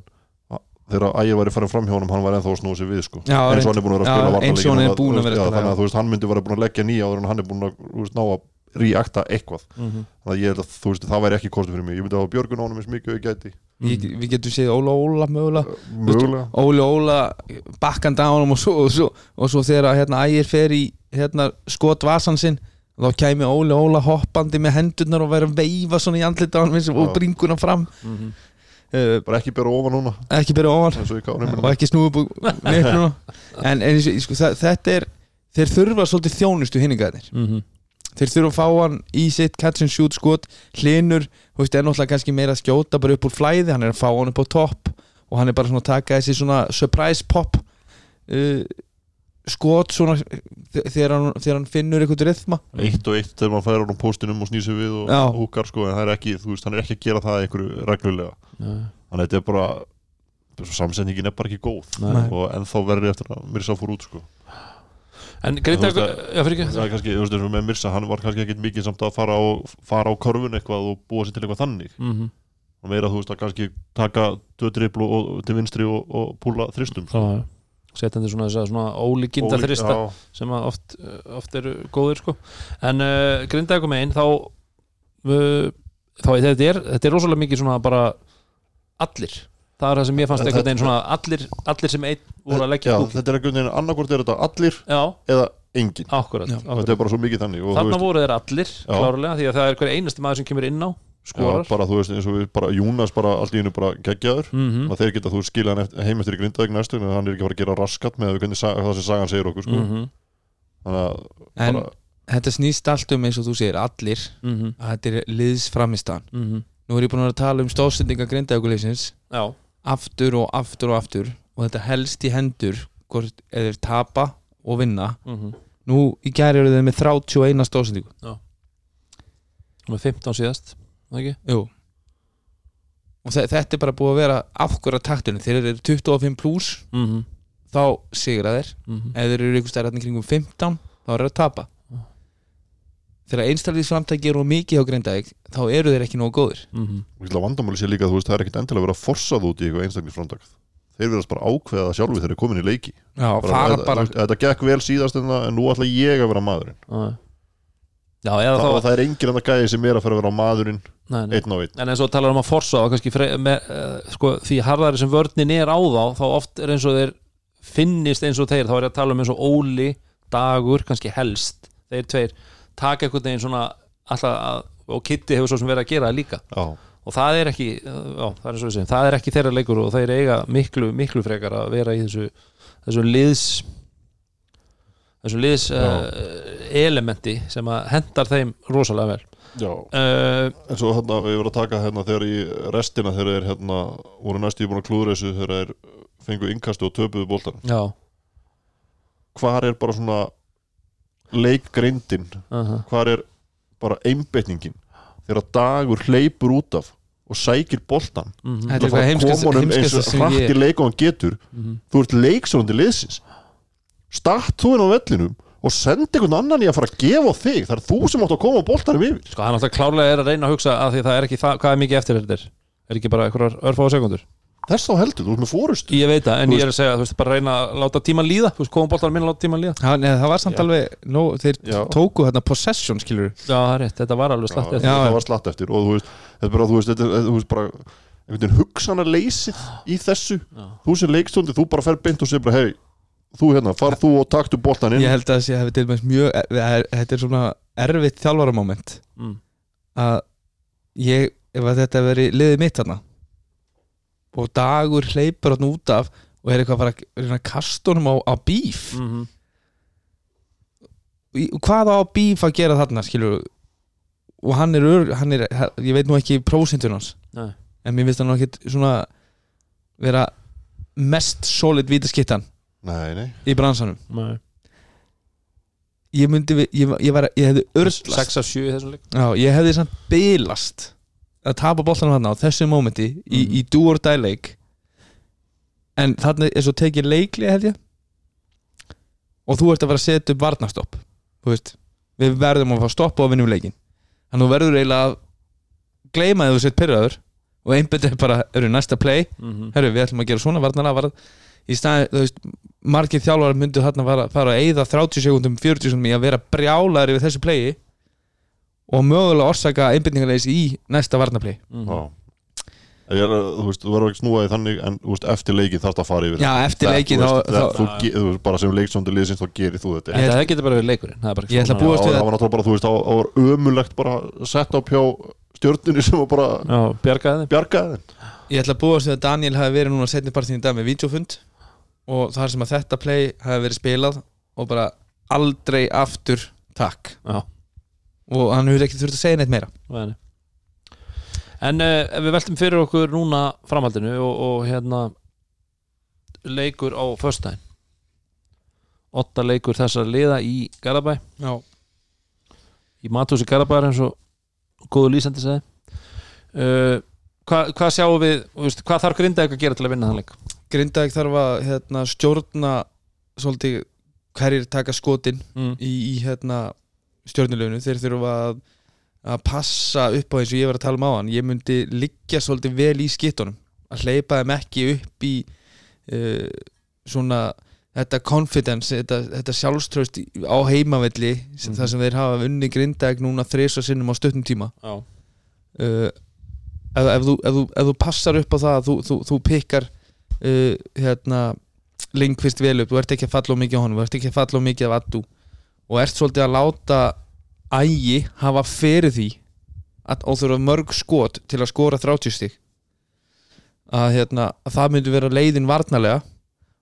þegar ægir væri farin fram hjá honum hann væri ennþá að snúa sig við sko. Já, eins og hann er búin að vera að spila eins og að að spila, þannig að þú veist, hann myndi vera búin að leggja nýja en hann er búin að veist, ná að reakta eitthvað. -hmm. þannig að ég held að þú veist, það væri ekki kostu fyrir mig. Ég myndi hafa Björgun á honum eins mikið og ég gæti. Ég, við getum séð Óla Óla mögulega. Mögulega. Óli Óla bakkandi á honum og svo, og svo, og svo þegar hérna, ægir fer í hérna, skot vasan sinn þá kæmi Óli Óla hoppandi með hendurnar og væri að veifa svona í andlita á hann og bringuna fram. Mhm. uh, bara ekki bera ofan núna. Ekki byrja ofan. Eins og ekki nefnuna en, en eins og- sko, það, þetta er þeir þurfa svolítið þjónustu hinningaðir Mhm. þeir þurfa að fá hann í sitt catch and shoot skot hlinur, þú veist, er náttúrulega kannski meira að skjóta bara upp úr flæði, hann er að fá hann upp á topp og hann er bara svona að taka þessi svona surprise pop uh, skot svona þe- þegar hann, þegar hann finnur eitthvað rithma eitt og eitt þegar maður færir á póstinum og snýr sig við og Já. húkar sko, en það er ekki, þú veist, hann er ekki að gera það einhverju reglulega, þannig að þetta er bara samsendingin er bara ekki góð Nei. og ennþá verður eftir að Mirsa fór út sko. en Grindag, Þú veist já fyrir það ekki er kannski, þú veist, eins og með Mirsa hann var kannski ekkit mikið samt að fara á, fara á korfun eitthvað og búa sér til eitthvað þannig Mhm. og meira, þú veist, að kannski taka tvö dribl og, og til vinstri og, og púla þristum sko. Já, já. Setjandi svona þess að svona ólíkinda Ólík- þrista já, sem að oft, uh, oft eru góðir sko. en uh, Grindavík með einn þá, uh, þá þetta er, þetta er rosalega mikið svona bara allir það er það sem ég fannst einhvern veginn svona allir, allir sem einn voru að leggja búk þetta er einhvern veginn annarkvort er þetta allir já, eða engin akkurat, Já. akkurat. þetta er bara svo mikið þannig og, þarna veist, voru þeir allir Já. klárlega því að það er hver einasti maður sem kemur inn á skorar já, bara þú veist eins og við bara Júnas bara allt í hennu bara geggjaður Mhm. og þeir geta þú skilja hann eftir, heim eftir í grindaðeg næstu en hann er ekki fara að gera raskat með það sem sagan segir okkur sko. Þannig að en bara, þetta snýst allt um eins og þú segir allir Mhm. að þetta er liðsframistan Mhm. nú er ég búin að tala um stóðsendinga grindaðuguleysins já, aftur og aftur og aftur og þetta helst í hendur eða tapa og vinna Mhm. nú í gæri eru þeir með 31 stóðsendingu með 15 síðast Jú. Og þe þetta er bara búið að vera afhverja taktunum þeir eru 25 pluss Mhm. þá sigra þeir. Mhm. ef þeir eru ykkur stærðarni kringum 15 þá eru þeir að tapa. Þegar einstaklega framtæki eru mikið á Grindavík þá eru þeir ekki nógu góðir. Mhm. og vandamáli sé líka þú veist það er ekkit endilega að forsa þú út í eitthvað einstaklisframtak þeir verðast bara ákveða það sjálfi þegar þeir eru komin í leiki. Já, bara veist, þetta gekk vel síðast en, það, en nú ætla ég að vera maðurinn. Já. Já, eða Þa, og þá það er engin annar gæði sem er að fara að vera á maðurinn nei, nei. einn á einn. En eins og talar um að forsa og uh, sko, því harðari sem vörnin er á þá þá oft er eins og þeir finnist eins og þeir, þá er ég að tala um eins og Óli Dagur, kannski helst þeir tveir, taka einhvern veginn svona alltaf að, og Kitty hefur svo sem verið að gera það líka. Já, og það er ekki, uh, já, það er eins og segjum það er ekki þeirra leikur og þeir eiga miklu, miklu frekar að vera í þessu þessu liðs þessu liðs uh, elementi sem að hendar þeim rosalega vel. Já. uh, en svo hérna við vorum að taka hérna þegar í restina þegar þeir hérna voru næstu búin að klúður þessu þegar þeir fengu innkastu og töpuðu bóltan já, hvar er bara svona leikgreindin? Uh -huh. hvar er bara einbeitningin þegar dagur hleypur út af og sækir Mhm. Þetta er Það fara eitthvað að heimskast- eins og í ég leik og hann getur. Mhm. þú ert leiksóndi liðsins statt þú inn á vellinum og sendi einhvern annan í að fara að gefa þig. Það er þú sem átt að koma á boltanum yfir. Sko, hann alltaf klárlega er að reyna að hugsa að því það er ekki það, hvað er mikið eftir þetta er er ekki bara einhverjar örfáða sekundur þess þá heldur, þú ert með fórust ég veit það, en Þú ég er að segja, þú veist, bara reyna að láta tíman líða. Þú veist, koma bóltar minna að láta tíman líða. Ha, nei, það var samt Já. alveg no, þeir Já. tóku hérna possession skilur já, það er rétt, þetta var alveg slatt Já, eftir. Já, það já. var slatt eftir. Og þú veist, þetta er bara, þú veist, þetta, er- þú veist bara einhvern veginn hugsana leysið í þessu. Já. þú sem leikstundi, þú bara fer beint og segir bara, hei, þú hérna, far þú og taktu boltan inn ég held að þessi hefði til dæmis mjög e- e- þetta er svona erfitt þjálfaramoment mm. að ég, ef að þetta veri liðið mitt þarna og dagur hleypur hann út af og er eitthvað að fara að kasta honum á, á bíf Mm -hmm. Hvað á bíf að gera þarna skilur og hann er, ör, hann er ég veit nú ekki prósentun hans Nei. en mér finnst hann nú ekkit svona vera mest solid vítaskittan nei, nei, í bransanum? Nei. ég myndi, við- ég, ég, var, ég hefði örlast. 6 af 7 í þessum leik. Já, ég hefði samt bilast að tapa boltanum hann á þessu mómenti í, Mhm. í do or die leik. En þarna er svo tekið leikli held ég. Og þú ert að vera að setja upp varnastopp þú veist, við verðum að fá stopp og að vinnum leikin þannig að þú verður eiginlega að gleyma að þú sett pyrraður og einbyrðið bara, eru næsta play. Mm -hmm. herru, við ætlum að gera svona varnarlega varð í staði, þú veist, margir þjálfar myndu þarna fara, fara að eyða 30 sekundum 40 sekundum í að vera brjálæri við þessu playi og mögulega orsaka einbyrningarleis í næsta Ég er, að, þú veist, þú verður ekki snúaði þannig en þú veist, eftir leikin þarf það að fara yfir Já, eftir Það- leikin þú þá, veist, það- þá þú, þú bara sem leikstjóndi liðsins þá gerir þú þetta. Ég- það getur bara verið leikurinn það er bara Ég ætla að svona- búast Já, við það að- var náttúrulega bara, þú veist, það var- ömulegt bara að setja upp hjá stjórnunni sem var bara já, bjargaði þeim. Bjargaði þeim. Ég ætla að búast við að Daniel hafi verið núna setni partin í dag með videofund og þar sem að þetta play hafi verið spilað og bara aldrei aftur takk. Já, og hann hefur ekki þurft að segja neitt meira. Væni. En uh, ef við veltum fyrir okkur núna framhaldinu og, og hérna leikur á föstudaginn. Otta leikur þessar liða í Garabæ Já, í Matúsi Garabæ eins og góðu lýsandi segi uh, Hvað hva sjáum við veist, hvað þarf Grindavík að gera til að vinna þann leik? Grindag þarf að hérna, stjórna svolítið hverjir taka skotin Mm. í, í hérna, stjórnulegunu þeir þurfa að, að passa upp á eins og ég var að tala um á hann ég myndi liggja svolítið vel í skittunum að hleypa þeim ekki upp í uh, svona þetta confidence, þetta, þetta sjálfströst á heimavelli sem Mhm. það sem þeir hafa unni grindag núna þrisa sinnum á stuttum tíma uh, ef, ef, þú, ef, þú, ef þú passar upp á það að þú, þú, þú pikkar uh, hérna Lindqvist vel upp, þú ert ekki að falla mikið á honum þú ert ekki að falla mikið af addu. Og ert svolítið að láta ægi hafa fyrir því að, og þurfa mörg skot til að skora 30 stig. Að, hérna, að það myndi vera leiðin varnarlega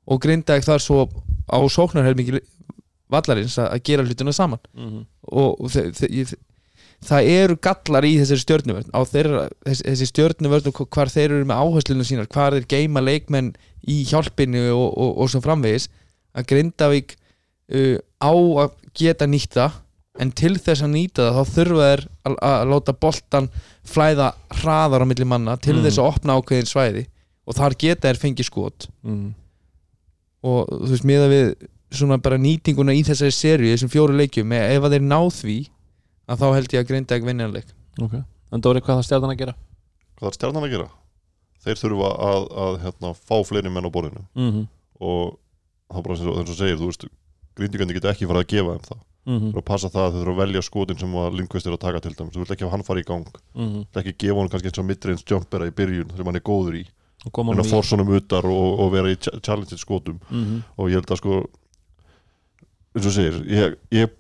og grinda ekki þar svo á sóknarhelmingi vallarins að, gera hlutina saman. Mm og og það eru gallar í þessari stjörnuvörn á þeirra, þessi, þessi stjörnuvörn og hvar þeir eru með áherslunum sínar hvar þeir geima leikmenn í hjálpinu og, og, og svo framvegis að Grindavík uh, á að geta nýtta en til þess að nýta það þá þurfa þeir að, að láta boltan flæða hraðar á milli manna til Mm. þess að opna ákveðin svæði og þar geta þeir fengið skot mm. og þú veist, miða við svona bara nýtinguna í þessari seríu þessum fjóru leikjum, ef að þeir ná því að þá held ég að Grindavík vinna hann leik ok En Dóri, hvað það stjarnan að gera? Hvað er stjarnan að gera? Þeir þurfa að, að hérna, fá fleiri menn á borðinu Mm og það er bara eins og, eins og segir, þú veist grindíkandi geta ekki farið að gefa þeim það -hmm. Þú þurfa að passa það að þau þurfa að velja skotin sem að Lindqvist er að taka til dæmis, þú vilt ekki hafa hann fara í gang þú Mm -hmm. vilt ekki gefa hann kannski eins og midrange jumpera í byrjun sem hann er góður í, og koma en honum að í forsa honum utar og, og vera í ch- challenge skotum mm -hmm. og ég held að sko eins og segir ég, ég,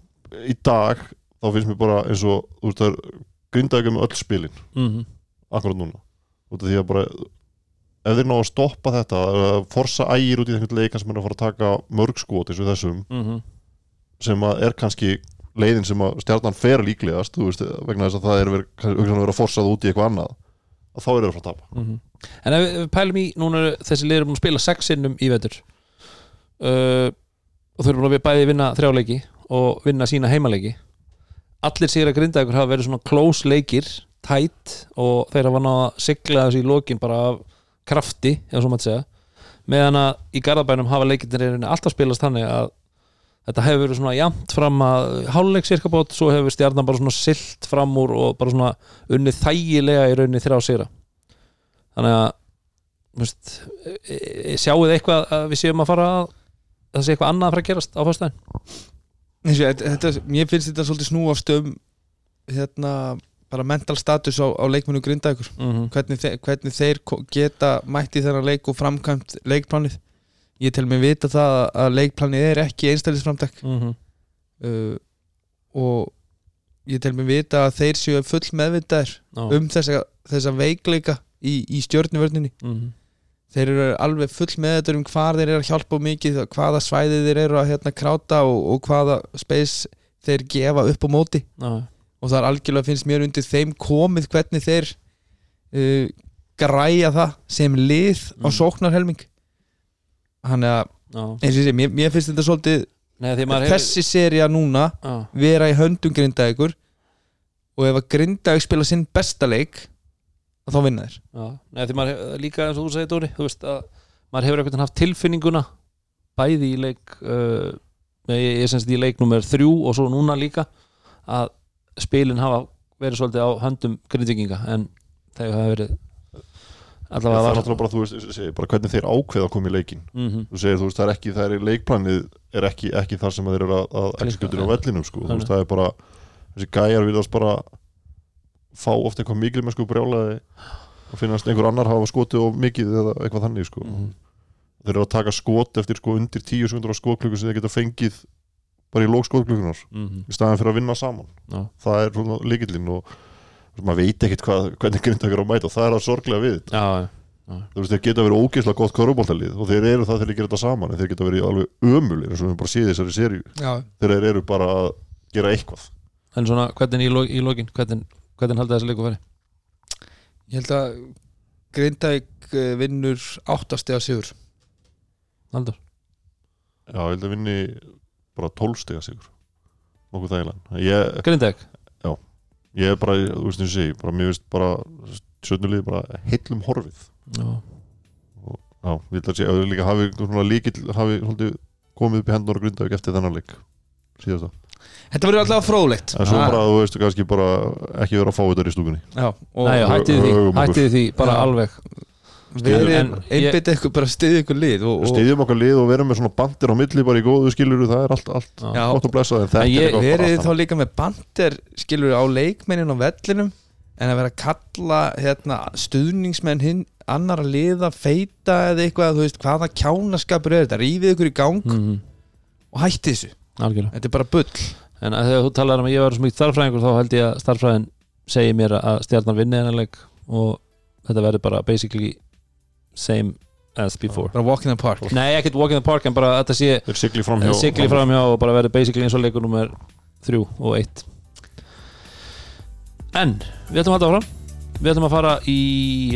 í dag þá finnst mér bara eins og þú veist það er grindaði með öll spilin. Mm akkurat núna. Út af því að bara ef þeir ná að stoppa þetta að forsa ægir út í einhvern leikan sem er að fara að taka mörg skot eins og þessum -hmm. sem að er kannski leiðin sem að stjarnan fer líklegast veist, vegna þess að það er verið, að forsað út í eitthvað annað að þá er það að fara að tapa. Mhm. En ef við, við pælum í, núna eru þessi liður búin að spila sex sinnum í vetur. Uh, og þau eru búin að bæði vinna þrjáleiki og vinna sína heimaleiki allir sigur að grinda ykkur hafa verið svona close leikir tætt og þeir hafa náða að sigla þessu í lokin bara af krafti, eða svo maður segja. Meðan að í Garðabænum hafa leikindir alltaf spilast þannig að þetta hefur verið svona jafnt fram að háluleik sirkabót, svo hefur stjarnan bara svona silt fram úr og bara svona unnið þægilega í rauninni þrjá sýra þannig að þú veist, e, e, sjáuð þið eitthvað að við séum að fara að það sé eitthvað annað að fara að gerast á fyrstæðin þetta, þetta, mér finnst þetta svolítið snúast um hérna, bara mental status á, á leikmennu grindaðugur mm -hmm. hvernig, þe hvernig þeir geta mætti þennan leik og framkvæmt leikplanið ég tel mig vita það að- leikplanið er ekki einstæðisframtak Mm -hmm. uh, og ég tel mig vita að þeir séu full meðvitaðir um þessa, þessa veikleika í, í stjörnuvörninni mm -hmm. Þeir eru alveg full meðvitaðir um hvað þeir eru að hjálpa á mikið hvaða svæði þeir eru að hérna, kráta og, og hvaða space þeir gefa upp á móti og það er algjörlega finnst mér undir þeim komið hvernig þeir uh, græja það sem lið á Mm. sóknarhelming hann er að eins og ég sé, mér, mér finnst þetta svolítið Nei, þessi seria núna Já. vera í höndum grindaðugur og ef að grindaðug spila sinn besta leik þá vinna Já, Nei, því maður hefur, líka eins og þú segir Dóri þú veist að maður hefur veginn haft tilfinninguna bæði í leik uh, ég, ég semst í leik nummer þrjú og svo núna líka að spilin hafa verið svolítið á höndum grindvikinga en þegar hafa verið það allavega er var náttúrulega bara, þú veist, ég segi, bara hvernig þeir ákveða að koma í leikin mm -hmm. þú segir, þú veist, það er ekki, það er leikplanið er ekki, ekki þar sem þeir eru að, að exekutir á vellinum, sko, þú veist, það er bara þessi gæjar viljast bara fá oft eitthvað mikil með sko brjálaði og finnast einhver annar hafa skotið og mikið eða eitthvað þannig, sko Mhm. þeir eru að taka skot eftir sko undir 10 sekundur á skotklukku sem þeir geta fengið bara í lók skotklukkunar Mhm. í staðan fyrir að vinna saman Já. það er svona líkillinn og maður veit ekkert hvað, hvernig grindakar á að mæta og það er að sorglega við þetta. Já, þú veist, þeir geta verið ógeðslega gott körubóltalið og þeir eru það þegar þeir gera þetta saman en þeir geta verið alveg ömulir eins og við höfum bara séð í þessari serju þeir eru bara að gera eitthvað en svona hvernig í, lo í lokin hvernig, hvernig haldið þessi leiku færi? Ég held að grindaðug vinnur áttasti á sigur. Haldur já, ég held að vinni bara 12 stiga sigur. Nokkuð þægilega ég, Grindeg ég er bara, þú veist eins og segi bara, mér veist bara sjötnulið bara heillum horfið. Já, já, ég held að sé, að líka hafi svona líkill, hafi komið upp í hendur og grundauk eftir þennan leik síðast það Þetta verður alltaf fróðlegt en svo Ah, bara, þú veist, kannski bara ekki vera að fá þetta í stúkunni Já, og Nei, hættið því, höfum okkur. hættið því bara Já. alveg verið En ég- einbyttið ykkur bara stiðið ykkur lið og, og stiðjum okkar lið og verum með svona bandir á milli bara í góðu skiluru, það er allt, allt Já. Já. gott og blessað en þetta En ég- er eitthvað bara verið allt þá líka með bandir skilur á leikmennin á vellinum en að vera að kalla hérna, stuðningsmenn hinn annar að liða, feita eða eitthvað þú veist, hvaða kjánaskapur er þetta rífið ykkur í gang mm og hætti þessu, Algjörlega. Þetta er bara bull. En að þegar þú talar um að ég var svo mikið starffræðingur þá held ég að starffræðin segi mér að stjarnan vinni þennan leik og þetta verður bara basically same as before. Bara walk in the park. Nei, ekkert walk in the park en bara að þetta sé þeir sigli fram hjá sigli framhjá og bara verður basically eins og leikur nummer þrjú og eitt. En við ætlum að halda áfram. Við ætlum að fara í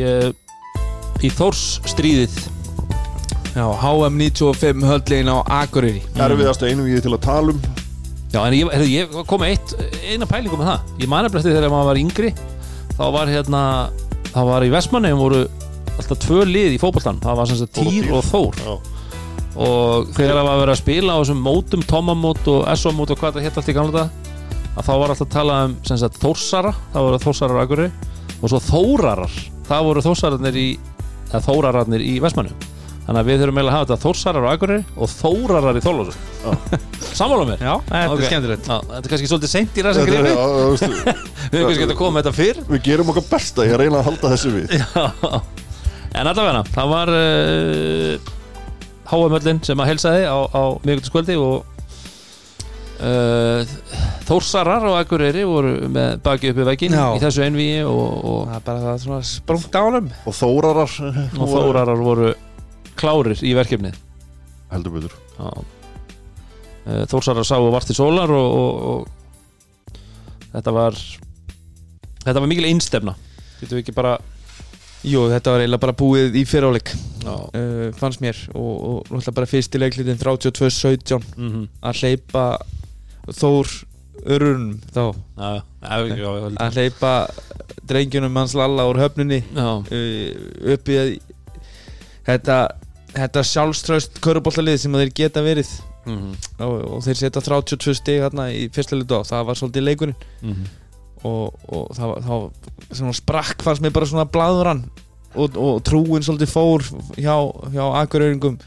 uh, í Þórs stríðið Já, HM 95 höllin á Akureyri. Erfiðast einu við til að tala um. Já, en ég, heyrðu, ég kom með eitt, eina pælingu með það. Ég mani eftir þegar maður var yngri þá var hérna, þá var í Vestmanneum voru alltaf tvö lið í fótboltan það var og Týr og Þór. Já. og þegar það var verið að spila á þessum mótum, Tomamót og SO-mót og hvað það hétt allt í gamla að þá var alltaf að tala um sagt Þórsara það voru Þórsarar Akureyri og svo Þórarar, það voru Þórsararnir í í Vestmanneum þannig að við þurfum eiginlega að hafa þetta Þórsarar á Akureyri og Þórarar í Þorlósu Sammála mér? Já, þetta Ok. er skemmtilegt. Já, þetta er kannski svolítið seint í þú veist, Við hefum kannski getað komið með þetta fyrr. Við gerum okkar besta ég reyna að halda þessu við. Já. En allavega, það var uh, Háamöllin sem að helsaði á, á miðgutaskvöldi og uh, Þórsarar og Akureyri voru með baki uppi veginn í þessu einvíi og, og, Það er bara það svona sprungt ánum og þórarar. Og Þórarar voru klárir í verkefnið? Heldur betur. Uh, Þórsarar sáu vart í sólar og, og, og þetta var þetta var mikil einstefna. Getum við ekki bara Jú, þetta var eiginlega bara búið í fyriráleik uh, fannst mér og, og náttúrulega bara fyrst í leiklitin 32-17 mm -hmm. að hleypa Þór Örunum þá. Já, já, já, já, að hleypa drengjunum hans Lalla úr höfnunni uh, upp í þetta, þetta sjálfströst köruboltalið sem þeir geta verið. Mhm. og, og þeir setja 32 stig hérna í fyrsta litu á, það var svolítið leikurinn. Mhm. og, og það var, það var svona sprakk fannst mér bara svona blaðurann og, og trúin svolítið fór hjá, hjá akureyringum.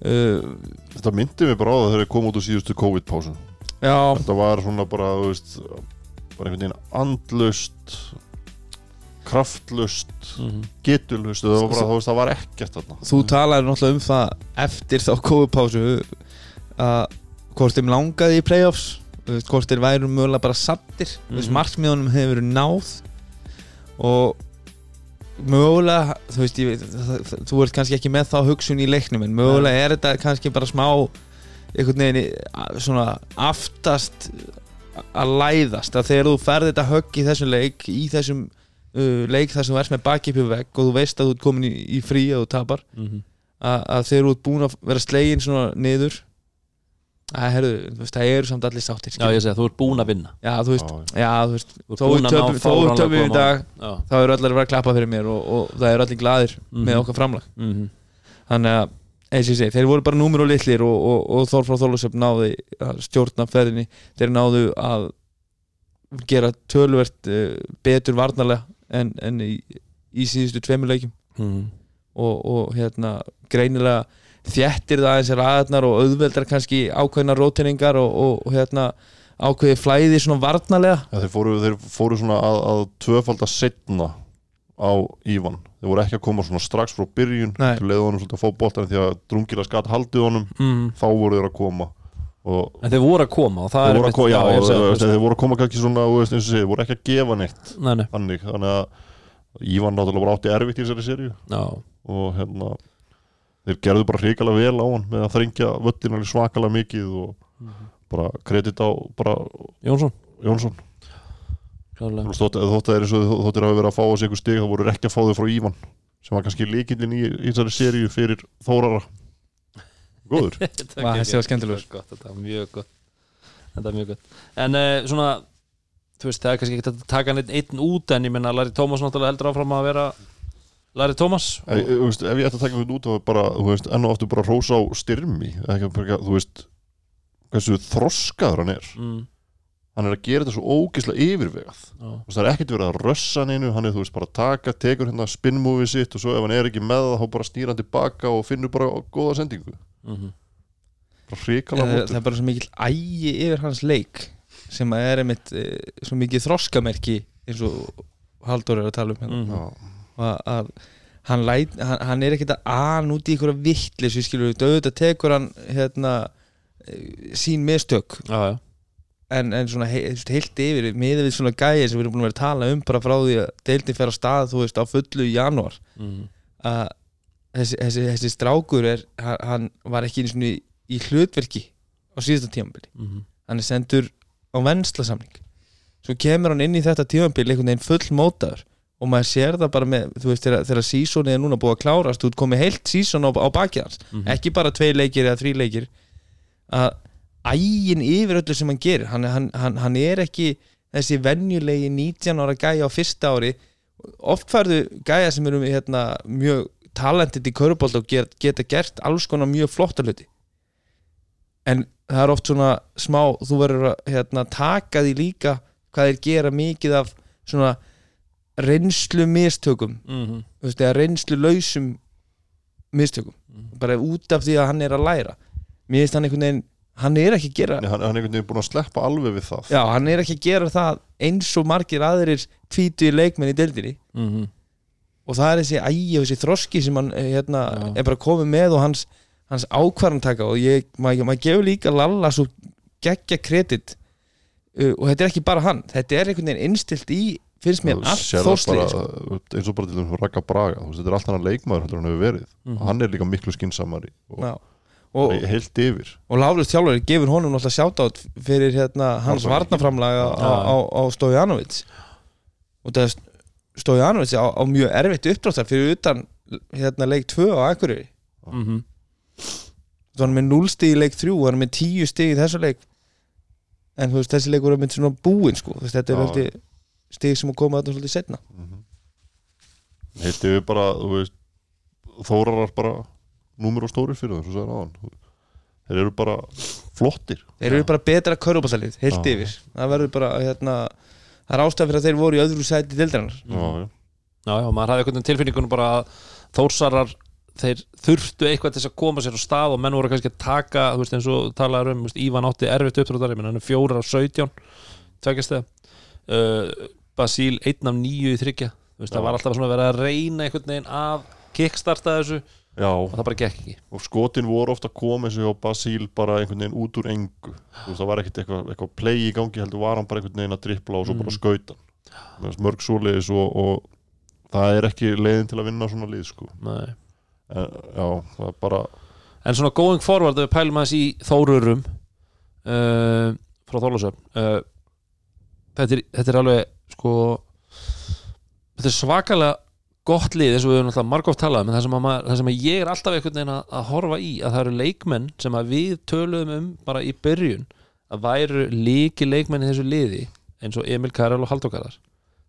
Uh, Þetta myndi mig bara á það þegar ég kom út úr síðustu COVID-pásu já, Þetta var svona bara, þú veist bara einhvern veginn andlust kraftlust Mhm. getulust, það var bara, þú veist, það var ekkert þarna þú talaði náttúrulega um það eftir þá kóðupásu að hvort þeim langaði í playoffs hvort þeir væru mögulega bara sattir mm -hmm. Mhm. markmiðunum hefur verið náð og mögulega þú veist, ég, veit, þú ert kannski ekki með þá hugsun í leiknum en mögulega er þetta kannski bara smá einhvern veginn svona aftast að læðast að þegar þú ferð þetta högg í þessum leik í þessum uh, leik þar sem þú ert með baki upp í vegg og þú veist að þú ert komin í, í frí og þú tapar Mhm. að, að þegar þú ert búin að vera slegin svona niður að herru, þú veist, það eru samt allir sáttir Já, ég segi, þú ert búin að vinna já, þú veist, Já, já, þú veist þó að töpum- þó við í dag Já. þá eru allir að vera að klappa fyrir mér og, og það eru allir glaðir Mhm. með okkar framlag Mhm. þannig að, eins og ég segi, þeir voru bara númur og litlir og, og, og Þór frá Þólusöfn náði að stjórna ferðinni þeir náðu að gera tölvert uh, betur varnarlega en, en í, í síðustu tveimur leikjum Mhm. og, og hérna greinilega þjettir það aðeins ræðarnar og auðveldar kannski ákveðna rótiningar og, og, og hérna ákveði flæði svona varnarlega Já, þeir, fóru, þeir fóru svona að, að tvöfalda setna á Ívan þeir voru ekki að koma svona strax frá byrjun Nei. til leiða honum svolítið að fá boltan því að drungila skatt haldið honum Mhm. þá voru þeir að koma En þeir voru að koma þeir er voru að koma, já, segi, þeir, þeir voru að koma kannski svona, veist, segir, voru ekki að gefa neitt Nei, nei, þannig, þannig að Ívan náttúrulega bara átti erfitt í þessari já. Og hérna þeir gerðu bara hrikalega vel á hann með að þrengja völlin alveg svakalega mikið og bara kredit á bara Jónsson. Jónsson. Þótt þótt að þeir og þóttir hafa verið að fá sig einhver stig þá voru þeir ekki að fá þau frá Ívan sem var kannski líkillin í, í þessari seríu fyrir Þórara góður. Er þessi var skemmtilegur. gott, Þetta var mjög gott. Þetta var mjög gott. En uh, svona, þú veist, það er kannski ekki að taka neitt einn út en ég menna Larry Thomas náttúrulega heldur áfram að vera Larry Thomas. Ef, ef, veist, ef ég ætti að taka þetta út þá er bara, þú veist, enn og aftur bara rósa á styrmi. Ekki, bara, þú veist hversu þroskaður hann er. Mm, hann er að gera þetta svo ógislega yfirvegað. Þú veist, það er ekkert verið að rössa hann einu hann er þú veist bara að taka, tekur hérna spinnmúfið sitt og svo ef hann er ekki með það þá bara snýr hann tilbaka og finnur bara góða sendingu. Mhm, bara hrikalega það, það mótur er bara svo mikill ægi yfir hans leik sem að er einmitt e, svo mikið þroskamerki eins og Halldór er að tala um hérna. mhm. Já, og að, að hann, læt, hann, hann er ekkert að an út í einhverja vittlis við skilur auðvitað tekur hann hérna e, sín mistök. Já, já en, en svona he, heilt yfir miðið við svona gæði sem við erum búin að vera að tala um bara frá því að deildin fer á stað þú veist á fullu í janúar. Mhm, að þessi, þessi, þessi strákur er, hann, hann var ekki einu svona í, í hlutverki á síðasta tímabili. Mhm, hann er sendur á venslasamning. Svo kemur hann inn í þetta tímabili einhvern veginn full mótaður og maður sér það bara með, þú veist, þegar, þegar sísónið er núna búið að klárast, þú komið heilt sísón á, á bakið hans, mhm. ekki bara tvei leikir eða þrý leikir. Að ægin yfir öllu sem hann gerir. Hann, hann, hann, hann er ekki þessi venjulegi 19 ára gæja á fyrsta ári. Oft færðu gæja sem eru hérna, mjög talented í körubolt og get, geta gert alls konar mjög flotta hluti. En það er oft svona smá, þú verður að hérna, taka því líka hvað þeir gera mikið af svona reynslu mistökum mhm, þú veist, eða reynslu lausum mistökum bara út af því að hann er að læra. Mér finnst hann einhvern veginn hann er ekki að gera Nei, hann, hann er einhvern veginn búin að sleppa alveg við það. Já, hann er ekki að gera það eins og margir aðrir tvítu leikmenn í deildinni. Mhm, og það er þessi ægi og þessi þroski sem hann eh, hérna, er bara komið með og hans, hans ákvarðantaka. Og ég, maður mað gefur líka Lalla svo geggja kredit uh, og þetta er ekki bara hann. Þetta er einhvern veginn innstilt í finnst mér allt bara, sko. eins og bara til þessum Raka Braga. Þetta er allt hann leikmaður heldur en hann hefur verið. Mhm. og hann er líka miklu skinsamari og Já. Og, heilt yfir. Og Lárus þjálfari gefur honum náttúrulega sjátátt fyrir hérna, hans Varnarleik. varnaframlaga á, á, á Stojanovic. Og það Stojanovic á, á mjög erfitt uppdráttar fyrir utan hérna, leik 2 á Akureyri. Mhm. Þá er hann með 0 stig í leik 3 og hann er með 10 stig í þessu leik. En veist, þessi leikur er með svona búinn sko. Þetta er alltaf stig sem að koma þetta svolítið setna heilt yfir bara, þú veist Þórarar bara númer og stórir fyrir það, svo sagði hann þeir eru bara flottir. Þeir eru bara betra körfuballalið, heilt Já. yfir. Það verður bara, hérna það er ástæð fyrir að þeir voru í öðru sæti dildarinnar já, já. Já, já, maður hafði veginn tilfinningunum bara að þórsarar þeir þurftu eitthvað til þess að koma sér á stað og menn voru kannski að taka, þú veist eins og talaður um, Ívan átti erfitt uppdráttar ég menn hann er fjórar af 17 tveggjast það uh, Basíl einn af nýju í þryggja það var alltaf svona að vera að reyna einhvern veginn að kickstarta þessu já, og það bara gekk ekki. Og skotin voru ofta að koma eins og hjá Basíl bara einhvern veginn út úr engu. Veist, það var ekkert eitthvað, eitthvað play í gangi heldur var hann bara einhvern veginn að drippla og svo bara skauta hann. Mörg svoleiðis og, og það er ekki leiðin til að vinna svona lið sko. En, já, það er bara En svona going forward, við pælum aðeins í Þórurum uh, frá Þólasöfn uh, þetta, þetta er alveg sko þetta er svakalega gott lið eins og við höfum alltaf margóft talað um það sem, að maður, það sem ég er alltaf einhvern veginn að, að horfa í að það eru leikmenn sem við töluðum um bara í byrjun að væru líki leikmenn í þessu liði eins og Emil Karel og Halldór Karlar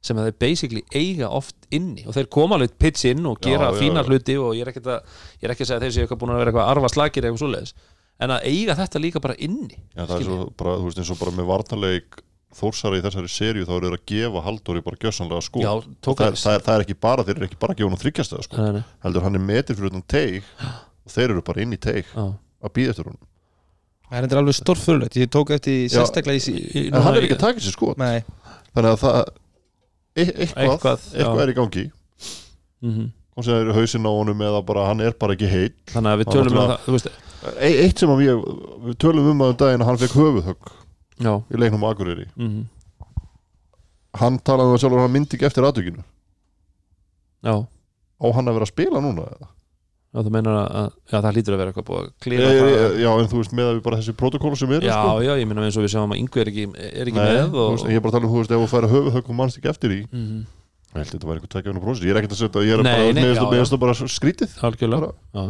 sem þeir basically eiga oft inni og þeir koma alveg pitch inn og gera Já, fína já. hluti og ég er ekki að, ég er ekki að segja þeir séu eitthvað búin að vera eitthvað að arfa slagir eitthvað svoleiðis en að eiga þetta líka bara inni Já, það er svo bara, þú veist, eins og bara með varnarleik þórsara í þessari serju þá eru þeir að gefa Halldóri bara gjössanlega sko Já, það, er, það, er, það er ekki bara, þeir eru ekki bara að gefa hann þryggjastæða sko Nei, nei, heldur hann er metir fyrir utan teig og þeir eru bara inn í teig já. að býða eftir honum. Það er alveg stórfurlegt, ég tók eftir sérstaklega í, Í- en hann er ekki að taka sér sko nei, þannig að það e eitthvað, Eitthvað, eitthvað, er í gangi. Mhm. og sem er hausinn á honum eða bara hann er bara ekki heitt Þannig að við tölum um það eitt sem að við, við tölum um að um daginn að hann fekk höfuðhögg Já, í leiknum á Akureyri. Mhm, hann talaði um að sjálfur hann myndi ekki eftir aðtökinu já. Á hann að vera að spila núna eða? Já, þú meinar að, að já, það hlýtur að vera eitthvað búið að E, klíra e, það. já en þú veist með að við bara þessi protokólu sem eru Já, sko. já, ég meina eins og við sjáum að Ingu er ekki, er ekki Nei, með og, veist, ég er bara að tala um þú veist ef þú færi höfuðhögg og mannst ekki eftir í Mhm, ég held þetta var einhver tækjafinu prósess ég er ekkert að setja, ég er Nei, bara nei, með já, já. þetta bara skrítið. Já,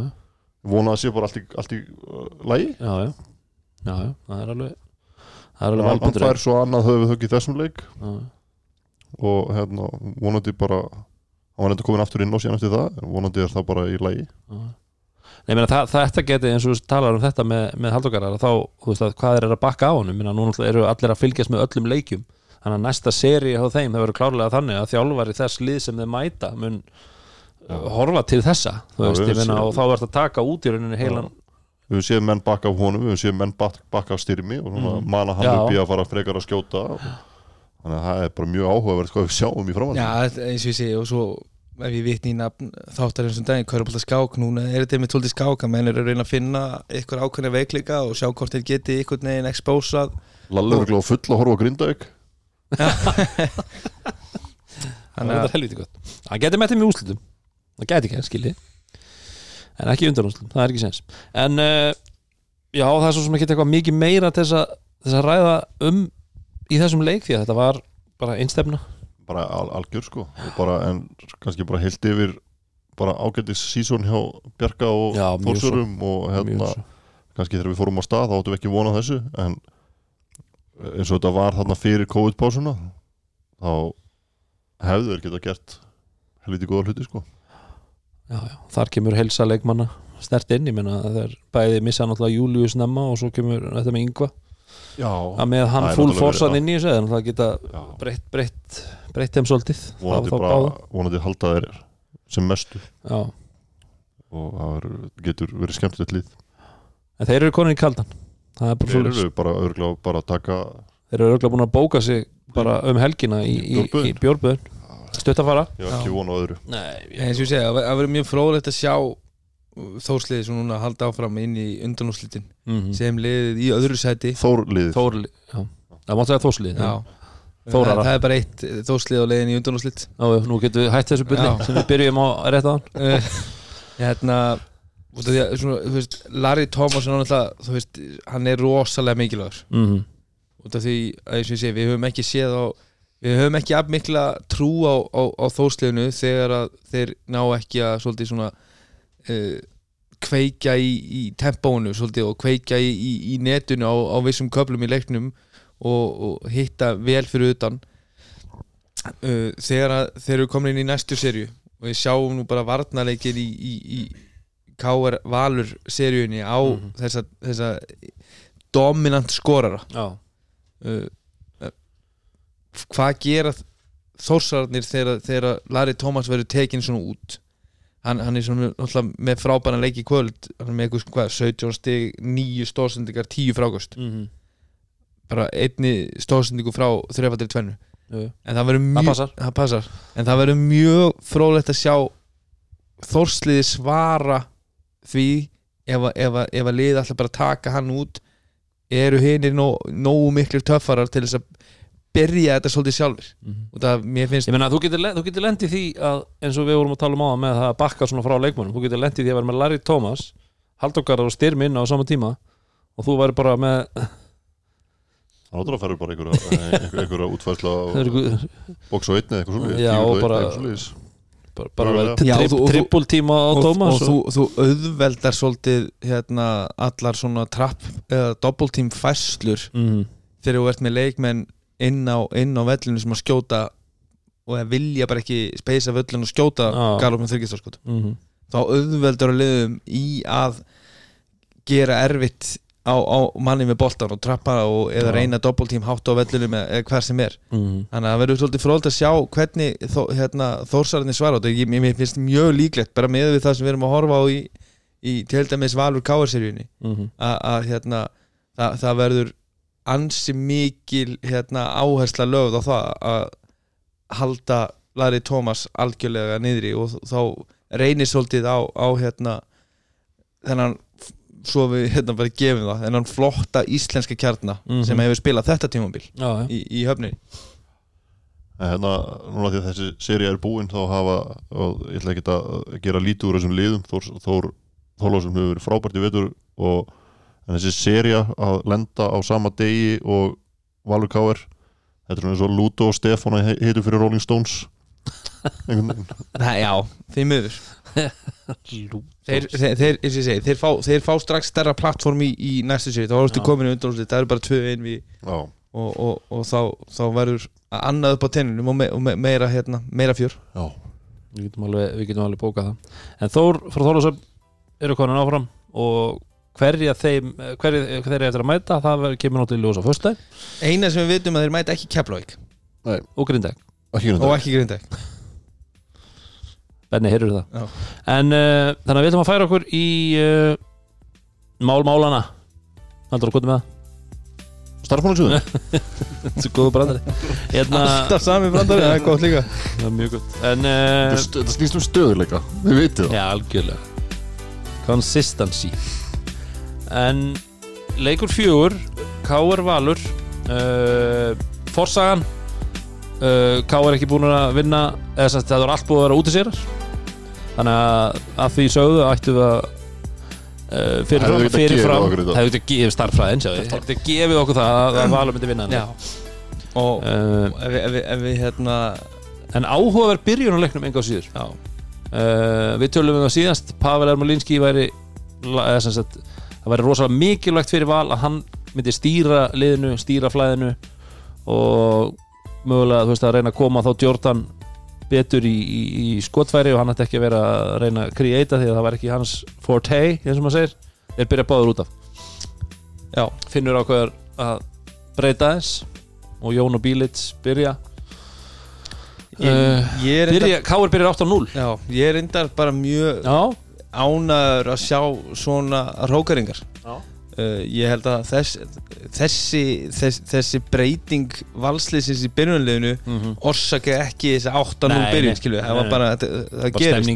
vona að sé bara allt í, allt í uh, lægi já, já. Já, já, það Það hann, hann fær svo annað höfuðhögg í þessum leik. Já, og hérna vonandi bara hann var enda komin aftur inn á síðan eftir það vonandi er það bara í lægi já. Nei, meina, það, þetta geti eins og þú talar um þetta með, með haldókarar þá, þú veist að hvað er að bakka á honum? Minna, nú eru allir að fylgjast með öllum leikjum. Þannig að næsta seri á þeim það verður klárlega þannig að þjálfari þess lið sem þeir mæta mun horfa til þessa þú veist, ég meina, séum- og þá verður að taka út í rauninni heilan við höfum séð menn bakka af honum við höfum séð menn bak- bakka af styrmi og Mhm. mana hann Já. upp í að fara frekar að skjóta. Þannig að það er bara mjög áhugavert hvað við sjáum í framhald já, eins og ég segi og svo ef ég vitni í nafn þáttar eins og daginn, Körbólta skák núna er þetta með tóldi skák að menn eru að reyna að finna ykkur ákveðna veikleika og sjá hvort þeir geti ykkur neginn expósað Lalli er gláð full að horfa á Grindavík. Það þannig er að helviti gott. Það geti með þeim í úslutum það geti ekki, skilji en ekki undan úslutum, það er ekki sens en uh, já, það er svo sem ekki eitthvað mikið meira til þess að, þess að ræða um í þessum leik því að þetta var bara einstefna bara al algjör sko. Bara, en kannski bara heilt yfir bara ágættis sísón hjá Bjarka og. Þórsurum og hérna kannski þegar við fórum á stað þá áttum við ekki vonað þessu en eins og þetta var þarna fyrir COVID-pásuna þá hefðu þeir geta gert helviti góða hluti sko já, já. þar kemur helsa leikmanna stert inn, ég meina þeir bæði missa náttúrulega Július nemma og svo kemur þetta með Yngva Já, að með hann Það er full forsan inn í þessu en það geta breytt, breytt, breytt þeim svolítið. Vonandi halda þeir sem mestu. Já. og það er, getur verið skemmtilegt lið. En þeir eru konin í kaldan. Það er þeir svolítið eru bara örgulega bara að taka þeir eru örgulega búin að bóka sig bara um helgina í, í, í bjórböðun stutt að fara ég hef ekki von á öðru Nei, eins og ég segja, það verður mjög fróðlegt að sjá þórsliði sem núna halda áfram inn í undanúslitin mm sem liðið í öðru sæti Þór liðið Þórli já. það mátt segja Þórslið Já. Þórara. það, það er bara eitt þórslið á leiðin í undanúslit Já, nú getum við hætt þessu byrni Já. sem við byrjum á rétt á hann uh, hérna út af því að, svona, þú veist, Larry Thomas er náttúrulega, þú veist, hann er rosalega mikilvægur mm -hmm. út af því að eins og ég segi, við höfum ekki séð á við höfum ekki af mikla trú á, á, á þórsliðinu þegar að þeir ná ekki að svolítið svona uh, kveikja í, í tempónu svolítið og kveikja í, í, í netinu á, á vissum köflum í leiknum og, og hitta vel fyrir utan. Uh, þegar að þeir eru komin inn í næstu serju og við sjáum nú bara varnarleikir í, í, í K.R. Valur seríunni á þessa, þessa dominant skorara. Já, uh, hvað gera þórsararnir þegar, þegar Larry Thomas verður tekin svona út? Hann, hann er svona náttúrulega með frábæna leik í kvöld. Með eitthvað hvað, 17 stig 9 stóðsendingar, 10 frákost mhm, bara einni stóðsendingu frá þrefatir tvennu. Jú, jú. en það verður það mjög passar. það passar. En það verður mjög frólægt að sjá þórsliði svara því ef, að- ef, að- ef að liði alltaf bara taka hann út. Eru hinir nó, nógu miklir töffarar til þess að byrja þetta svolítið sjálfur það mér finnst Ég meina, þú getur, þú getur lendið því að eins og við vorum að tala um á með það að bakka svona frá leikmönum þú getur lendið því að vera með Larry Thomas Haldókar og Styrm inn á sama tíma og þú væri bara með Það er náttúrulega ferður bara einhverja, útfærsla á box og einni eða eitthvað svolítið Já, og bara- bara Mögulega. vera Já, tri þú- og þú- trippul tíma á og, Thomas og þú, þú auðveldar svolítið hérna, allar svona trapp eða doppeltím fæslur Mhm, þegar þú ert með leikmenn inn á, inn á vellinu sem að skjóta og að vilja bara ekki speysa völlin og skjóta Já. galop með þryggjastarskot mhm. þá auðveldar að liðum í að gera erfitt á, á manni með boltan og trappa og eða Já. reyna doppeltím hátt á vellinu með eða hver sem er Mhm. þannig að verður svolítið fróld að sjá hvernig þó, hérna, þórsararnir svara þetta ég, finnst mjög líklegt bara með það sem við erum að horfa á í, í til dæmis Valur Káarseríunni Mhm. að hérna, það, það verður ansi mikil hérna, áhersla lögð á það að halda Larry Thomas algjörlega niðri og þá reynir svolítið á, á hérna, þennan svo við hérna bara gefum það þennan flotta íslenska kjarna Mhm. sem hefur spilað þetta tímabil Já, í, í höfninni hérna, núna því að þessi séri er búin þá hafa, og ég ætla ekki að gera lítið úr þessum liðum Þór, Þór Þórlásum hefur verið frábært í vetur og en þessi seria að lenda á sama degi og Valur Káir þetta er eins og Ludo og Stefán heitur fyrir Rolling Stones. Nei, já, því miður. Þeir, þeir, þeir, eins og ég segi, þeir, fá, þeir fá strax stærra plattform í, í næstu sér þá varstu Já. komin í undanúrslit, það eru bara tvö ein við Já, og, og, og þá, þá verður að annað upp á tennunum og, me, og me, meira, hérna, meira fjör. Já, Við getum alveg, við getum alveg bókað það. En Þór frá Þórlásöf eru konin áfram og hverja þeim hverja þeir eru eftir að mæta það verður- kemur náttúrulega í ljós á föstudaginn eina sem við vitum að þeir mæta ekki Keflavík. Og Grindæk og ekki Grindæk Benni, heyrður það? Já. En uh, þannig að við ætlum að færa okkur í uh, Mál málana Haldur að koma með það. Starfmálagsjóðin? Þetta er góðu brandari. Hérna, alltaf sami brandari, það er gott líka. Það er mjög gott. En uh, Þetta snýst um stöðuleika, við veitum það. Já, algjörlega. Consistency En leikur fjögur K.R. Valur uh, Forsagan uh, K.R. ekki búin að vinna eða sem sagt, það voru allt búið að vera út í sér þannig að að því sögðu ættu við að uh, fyrir Hefðu fram, getað fyrir gefið fram okkur þetta. hefðu getað gefið starffræðin hefðu getað gefið okkur það að, að Valur myndi vinna já. og uh, ef, við- ef, við- ef við hérna en áhugaverð byrjun á leiknum enga á síður já, Uh, við tölum um það síðast Pavel Ermolinski væri eða sem sagt, það væri rosalega mikilvægt fyrir val að hann myndi stýra liðinu, stýra flæðinu og mögulega þú veist að reyna að koma þá Jordan betur í, í, í skotfæri og hann ætti ekki að vera að reyna að creata því að það var ekki hans forte, eins og maður segir. Þeir byrja báður út af. Já, finnur ákveður að breyta þess og Jón og Bílits byrja. Káur byrjar 8-0 já, ég er reyndar bara mjög já, ánæður að sjá svona rókaringar uh, ég held að þess, þessi, þess, þessi breyting valsliðsins í byrjunleginu mm orsaka ekki þessi 8-0 Nei, byrjun skilu, það var bara það, það bara gerist.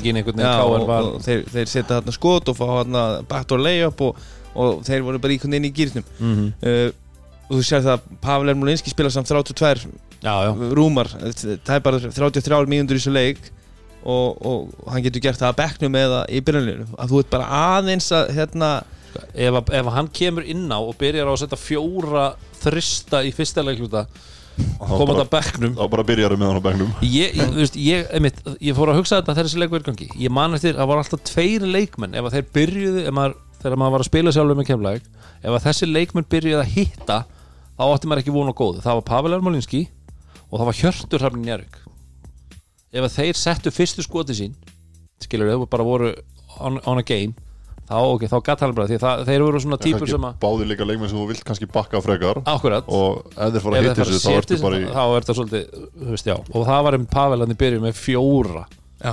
Já, og, og þeir, þeir setja þarna skot og fá þarna backdoor layup og, og þeir voru bara einhvern veginn í gýrnum mm uh, og þú sér það að Pavel Ermolinski spila samt 32 já, já, rúmar það er bara 33 mínútur í þessu leik og, og hann getur gert það að bekknum eða í byrjunleginu að þú ert bara aðeins að hérna ef, að- ef hann kemur inn á og byrjar á að setja fjóra þrista í fyrsta leikluta koma þetta bekknum. þá bara byrjar með hann á bekknum. Ég, ég, veist, ég, einmitt, ég fór að hugsa þetta þegar þessi leikur er í gangi. Ég man eftir að það var alltaf tveir leikmenn. Ef að þeir byrjuðu, ef maður, þegar maður var að spila sjálfur með kemlaug, ef að þessi leikmenn byrjuðu að hitta, þá átti maður ekki vona góðu, það var Pavel Ermolinski og það var Hjörtur Hrafnin Njörg ef að þeir settu fyrstu skoti sín skilur þau, bara voru on, on a game þá, ok, þá gatt hann bara því að það, þeir eru svona típur sem að báði líka leikmenn sem þú vilt kannski bakka frekar. Akkurat, og ef þeir fara að hitta þessu þá ertu bara í þá er það svolítið, þú veist, já. Og það var um Pavel hann í byrju með fjóra. Já,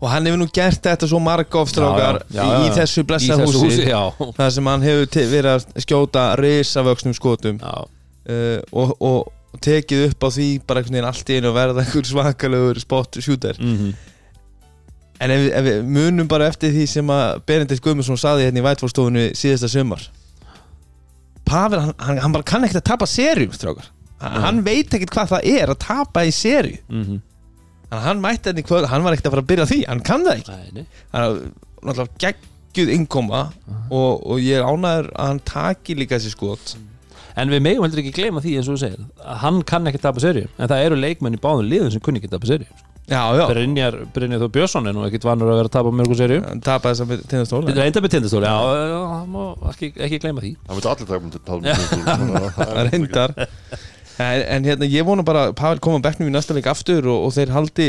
og hann hefur nú gert þetta svo marga ofstrákar í já. þessu í blessa þessu húsi, húsi, það sem hann hefur verið að skjóta risavöxnum skotum. Uh, og, og tekið upp á því bara einhvern veginn allt í einu að verða einhver svakalegur spot shooter. Mhm. En ef, ef við munum bara eftir því sem að Benedikt Guðmundsson saði hérna í vætfórstofunni síðasta sumar. Pavel, hann, hann, hann bara kann ekkert að tapa serjum strákar. Hann, hann veit ekkert hvað það er að tapa í mhm. Þannig að hann mætti henni kvöld, hann var ekkert að fara að byrja því hann kann það ekki. Nei. hann er náttúrulega geggjuð innkoma og, og ég er ánæður að hann taki líka þessi skot En við megum heldur ekki gleyma því eins og þú segir að hann kann ekki tapa serju en það eru leikmenn í báðum liðum sem kunni ekki tapa serju já, já, Brynjar, Brynjar Þó Björnsson er nú ekkit vanur að vera að tapa mörgum serju hann tapaði þess að tindastól Þetta er enda með tindastóli, já, já, það má ekki, ekki gleyma því. Það myndi allir taka um er reyndar. En, en hérna ég vona bara að Pavel koma á bekknum í næsta leik aftur og, og þeir haldi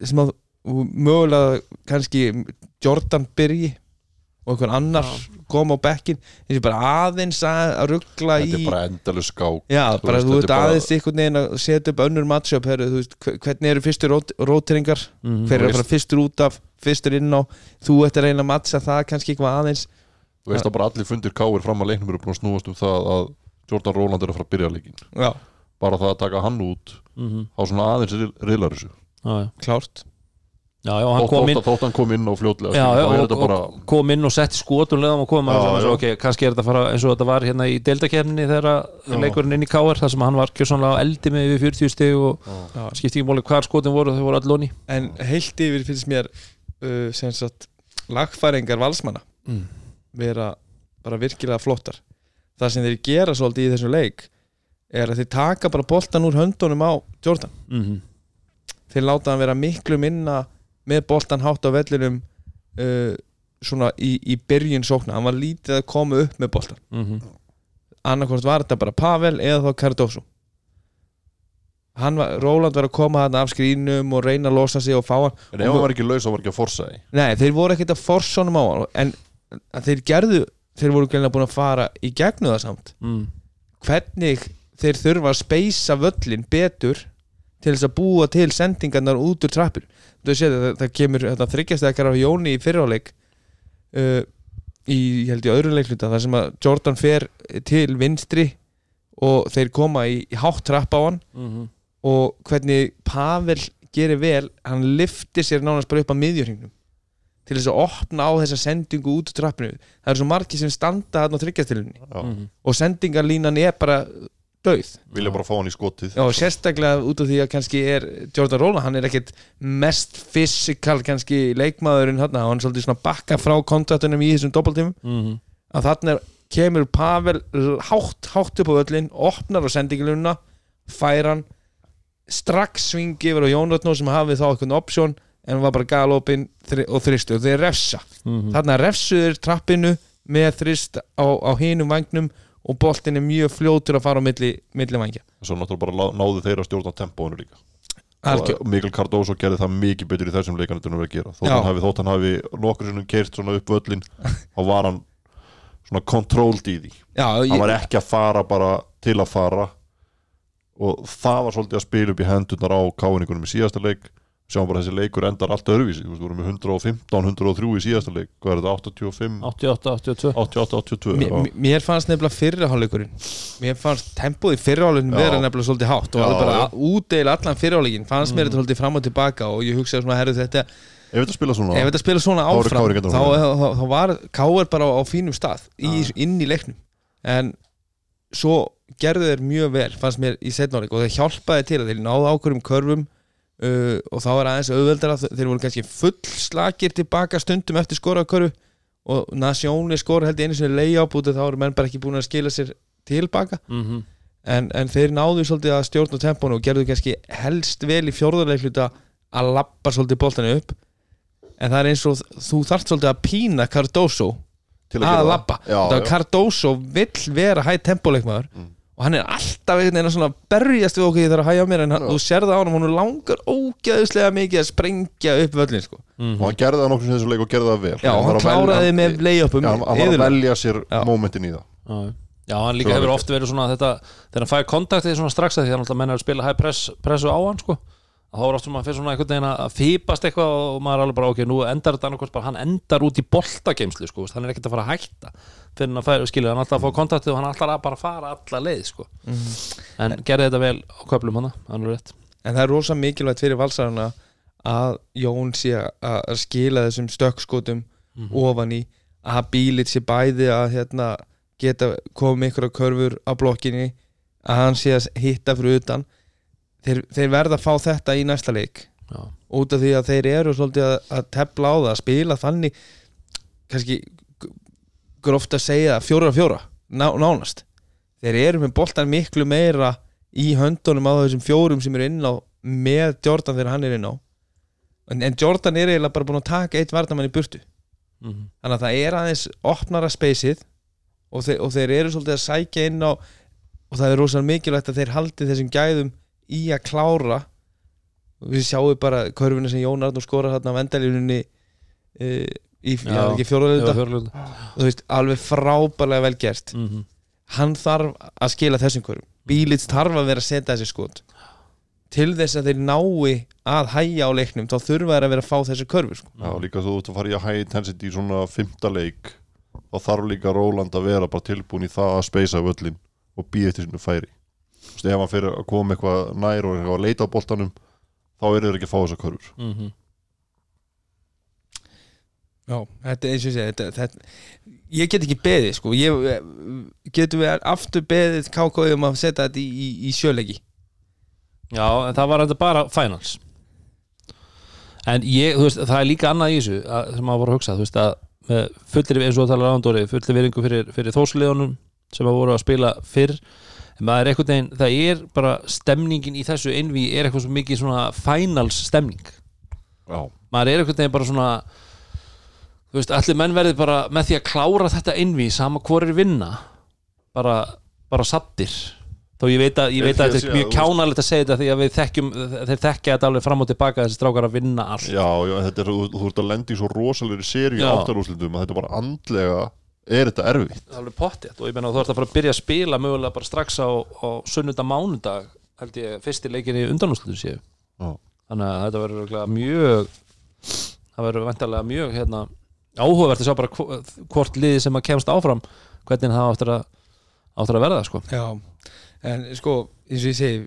sem að mögulega kannski Jordan byrji og einhvern annar koma á bekkin eins og bara aðeins að að ruggla í þetta er bara endalus skák Já, Þú bara veist, þú ert er bara- aðeins einhvern veginn að setja upp önnur matchup herru, þú veist, hve- hvernig eru fyrstu rót, róteringar? Mhm. hver er fara fyrstur út af fyrstur inn á, þú ert að reyna að matcha það kannski eitthvað aðeins. Þú veist að bara allir fundir káir fram að leiknum eru búin að snúast um það að Jordan Roland er að fara að byrja leikin Já, bara það að taka hann út Mhm. á svona aðeins riðlar þessu. Já, já, klárt já, já, hann þótt, kom inn þótt, þótt hann kom inn á fljótlega Já, já, og, bara og kom inn og setti skotunlega og kom að já. ok, kannski er þetta að fara eins og þetta var hérna í deildakefninni þegar leikurinn inn í Káar þar sem hann var kjörsanlega á eldi með yfir 40 stig og skipti ekki máli hvar skotin voru þau voru allir lóni En heilt yfir finnst mér uh, sem sagt lagfæringar valsmanna Mm. vera bara virkilega flottar það sem þeir gera svolítið í þessu leik er að þeir taka bara boltan úr höndunum á Jordan mm -hmm. þeir láta hann vera miklu minna með boltan hátt á vellinum uh, svona í, í byrjun sókna, hann var lítið að koma upp með boltan, Mhm. annarkvort var þetta bara Pavel eða þá Cardoso. Hann var, Róland var að koma hann af skrínum og reyna að losa sig og fá hann. En ef hann var ekki laus þá var ekki að forsa því. Nei, þeir voru ekkert að forsa honum á hann. En að þeir gerðu, þeir voru gæmlega búin að fara í gegnu það samt. Mm. hvernig þeir þurfa að speysa völlin betur til þess að búa til sendingarnar út úr trappur séð það, það kemur þetta þryggjastekar á Jóni í fyrráleik uh, í, ég held ég öðru leikluta þar sem að Jordan fer til vinstri og þeir koma í, í hátt trapp á hann Mm og hvernig Pavel gerir vel, hann liftir sér nánast bara upp að miðjurhingnum til þess að opna á þessa sendingu út úr trappinu það eru svo margir sem standa hann á þryggjastilunni Já. -hmm. og sendingarlínan er bara döið vilja bara fá hann í skotið. Já, sérstaklega út af því að kannski er Jordan Roland, hann er ekkit mest fysikal kannski leikmaðurinn hann, hann er svolítið svona bakka frá kontraktunum í þessum doppeltímum, Mm að þarna kemur Pavel hátt, hátt upp á öllin opnar á sendinglununa fær hann strax svingi yfir á Jónatnó sem hafið þá eitthvað option en var bara galopin og þristu og þeir refsa. -hmm. þarna refsuður trappinu með þrist á, á hinum vagnum og boltin er mjög fljótur að fara á milli, milli vangja svo náttúrulega bara náðu þeir að stjórna tempóinu líka. Og Mikael Cardoso gerði það mikið betur í þessum leikanetinu að gera. Þótt hann hafi, þótt hann hafi nokkur sinnum keirt svona upp völlin þá var hann svona controlled í því. Já, hann ég, var ekki að fara bara til að fara. Og það var svolítið að spila upp í hendurnar á káinningunum í síðasta leik sjáum bara þessi leikur endar allt öðruvísi. Þú veist, við vorum með 115, 103 í síðasta leik. Hvað er þetta, 85, 88, 82 88, 82 mér, mér fannst nefnilega fyrriháleikurinn mér fannst tempóð í fyrriháleikurinn Já. vera nefnilega svolítið hátt og alveg bara útdeila allan fyrriháleikin fannst mér þetta svolítið fram og tilbaka og ég hugsaði svona, herru þetta ef þetta spila svona ef þetta spila svona áfram KR ekki þá, þá, þá, þá var Káir bara á, á fínum stað í, inn í leiknum. En svo gerðu þeir mjög vel fannst mér í setnáleik og þeir hjálpaði til að þeir náðu ákvörðum körfum uh, og þá er aðeins auðveldara þeir voru kannski full slakir tilbaka stundum eftir skorakörfu og Nasjóni skora held ég einu sinni leiðjáp út af þá eru menn bara ekki búin að skila sér tilbaka mm en, en þeir náðu svolítið að stjórna tempónu og gerðu kannski helst vel í fjórðarleikluta að lappa svolítið boltanu upp en það er eins og þú þarft svolítið að pína Cardoso til að það. lappa. Cardoso vill vera hægt tempoleikmaður Mm. Og hann er alltaf einhvern veginn að svona berjast við okkur þegar að hæja mér en hann, þú sérði á hann hún langar ógeðslega mikið að sprengja upp völlin sko. Mhm. og hann gerði það nokkur sem þessu leik og gerði það vel já, var hann að velja- kláraði hann- með layupum hann var að velja sér Já. momentin í það Já, já, hann líka Svo hefur alveg. oft verið svona þetta, þegar hann fær kontaktið svona strax að því að hann alltaf menn er að spila high press, pressu á hann sko þá er oft sem að fyrir svona einhvern veginn að fýpast eitthvað og maður er alveg bara ok, nú endar þetta annarkvæmst bara, hann endar út í boltageimslu sko, hann er ekkert að fara að hætta fyrir hann að færa, skilja, hann er alltaf að fá kontaktið og hann er alltaf að bara fara alla leið sko. En gerði þetta vel á köflum hann en það er rosa mikilvægt fyrir valsarana að Jón sé að skila þessum stökkskotum ofan í að bílit sé bæði að hérna, geta komið ykkur á körfur á blokkinni að hann sé að hitta fyrir utan þeir, þeir verða að fá þetta í næsta leik. Já, út af því að þeir eru svolítið að, að tepla á það, að spila þannig kannski gróft að segja fjóra fjóra ná, nánast. Þeir eru með boltan miklu meira í höndunum á þessum fjórum sem eru inn á með Jordan þegar hann er inn á. En, en Jordan er eiginlega bara búin að taka eitt vardamann í burtu. Mm þannig að það er aðeins opnara speysið og, og þeir eru svolítið að sækja inn á og það er rosalega mikilvægt að þeir haldi þessum gæðum í að klára við sjáum bara körfuna sem Jón Arnur skora þarna á vendalínunni e, í fjóraðuða fjórlega þú veist, alveg frábærlega vel gert. Mm -hmm. hann þarf að skila þessum körfum. Bílits þarf að vera að setja þessi skot. Til þess að þeir nái að hæja á leiknum þá þurfa þeir að vera að fá þessi körfur sko. Já, líka þú ert að fara í að high intensity í svona fymta leik þá þarf líka Róland að vera bara tilbúin í það að speysa völlin og býða eftir sinu færi veist, ef hann fyrir að koma eitthvað nær og eitthvað að leita á boltanum þá eru þeir ekki að fá þessa körfur Mm Já, þetta er eins og ég segi þetta, þetta, ég get ekki beðið sko. Ég, getum við aftur beðið KK um að setja þetta í, í, í sjöleiki? Já, en það var þetta bara finals. En ég, þú veist, það er líka annað í þessu að, sem maður voru að hugsa, þú veist að með fullir, eins og það talar ándóri, fullir viringu fyrir, fyrir þósliðunum sem að voru að spila fyrr maður er einhvern veginn, það er bara stemningin í þessu einví er eitthvað svo mikið svona finals stemning. Já, maður er einhvern veginn bara svona þú veist, allir menn verði bara með því að klára þetta einví sama hvor er vinna bara, bara sattir þó ég veit að, ég veit að þetta er mjög kjánalegt að segja þetta því að við þekkjum, þeir þekkja þetta alveg fram og tilbaka þessi strákar að vinna allt. Já, já þetta er, þú, þú ert að lendi í svo rosalegri Já. áttarúslitum að þetta bara andlega er þetta erfitt alveg pottið og ég meina þú ert að fara að byrja að spila mögulega bara strax á, á sunnudag mánudag held ég fyrsti leikin í undanúslutu séu Já. þannig að þetta verður mjög það verður vantarlega mjög hérna, áhugavert að sjá bara hvo- hvort liði sem að kemst áfram hvernig það áttur að, áttur að verða sko. Já, en sko eins og ég segi,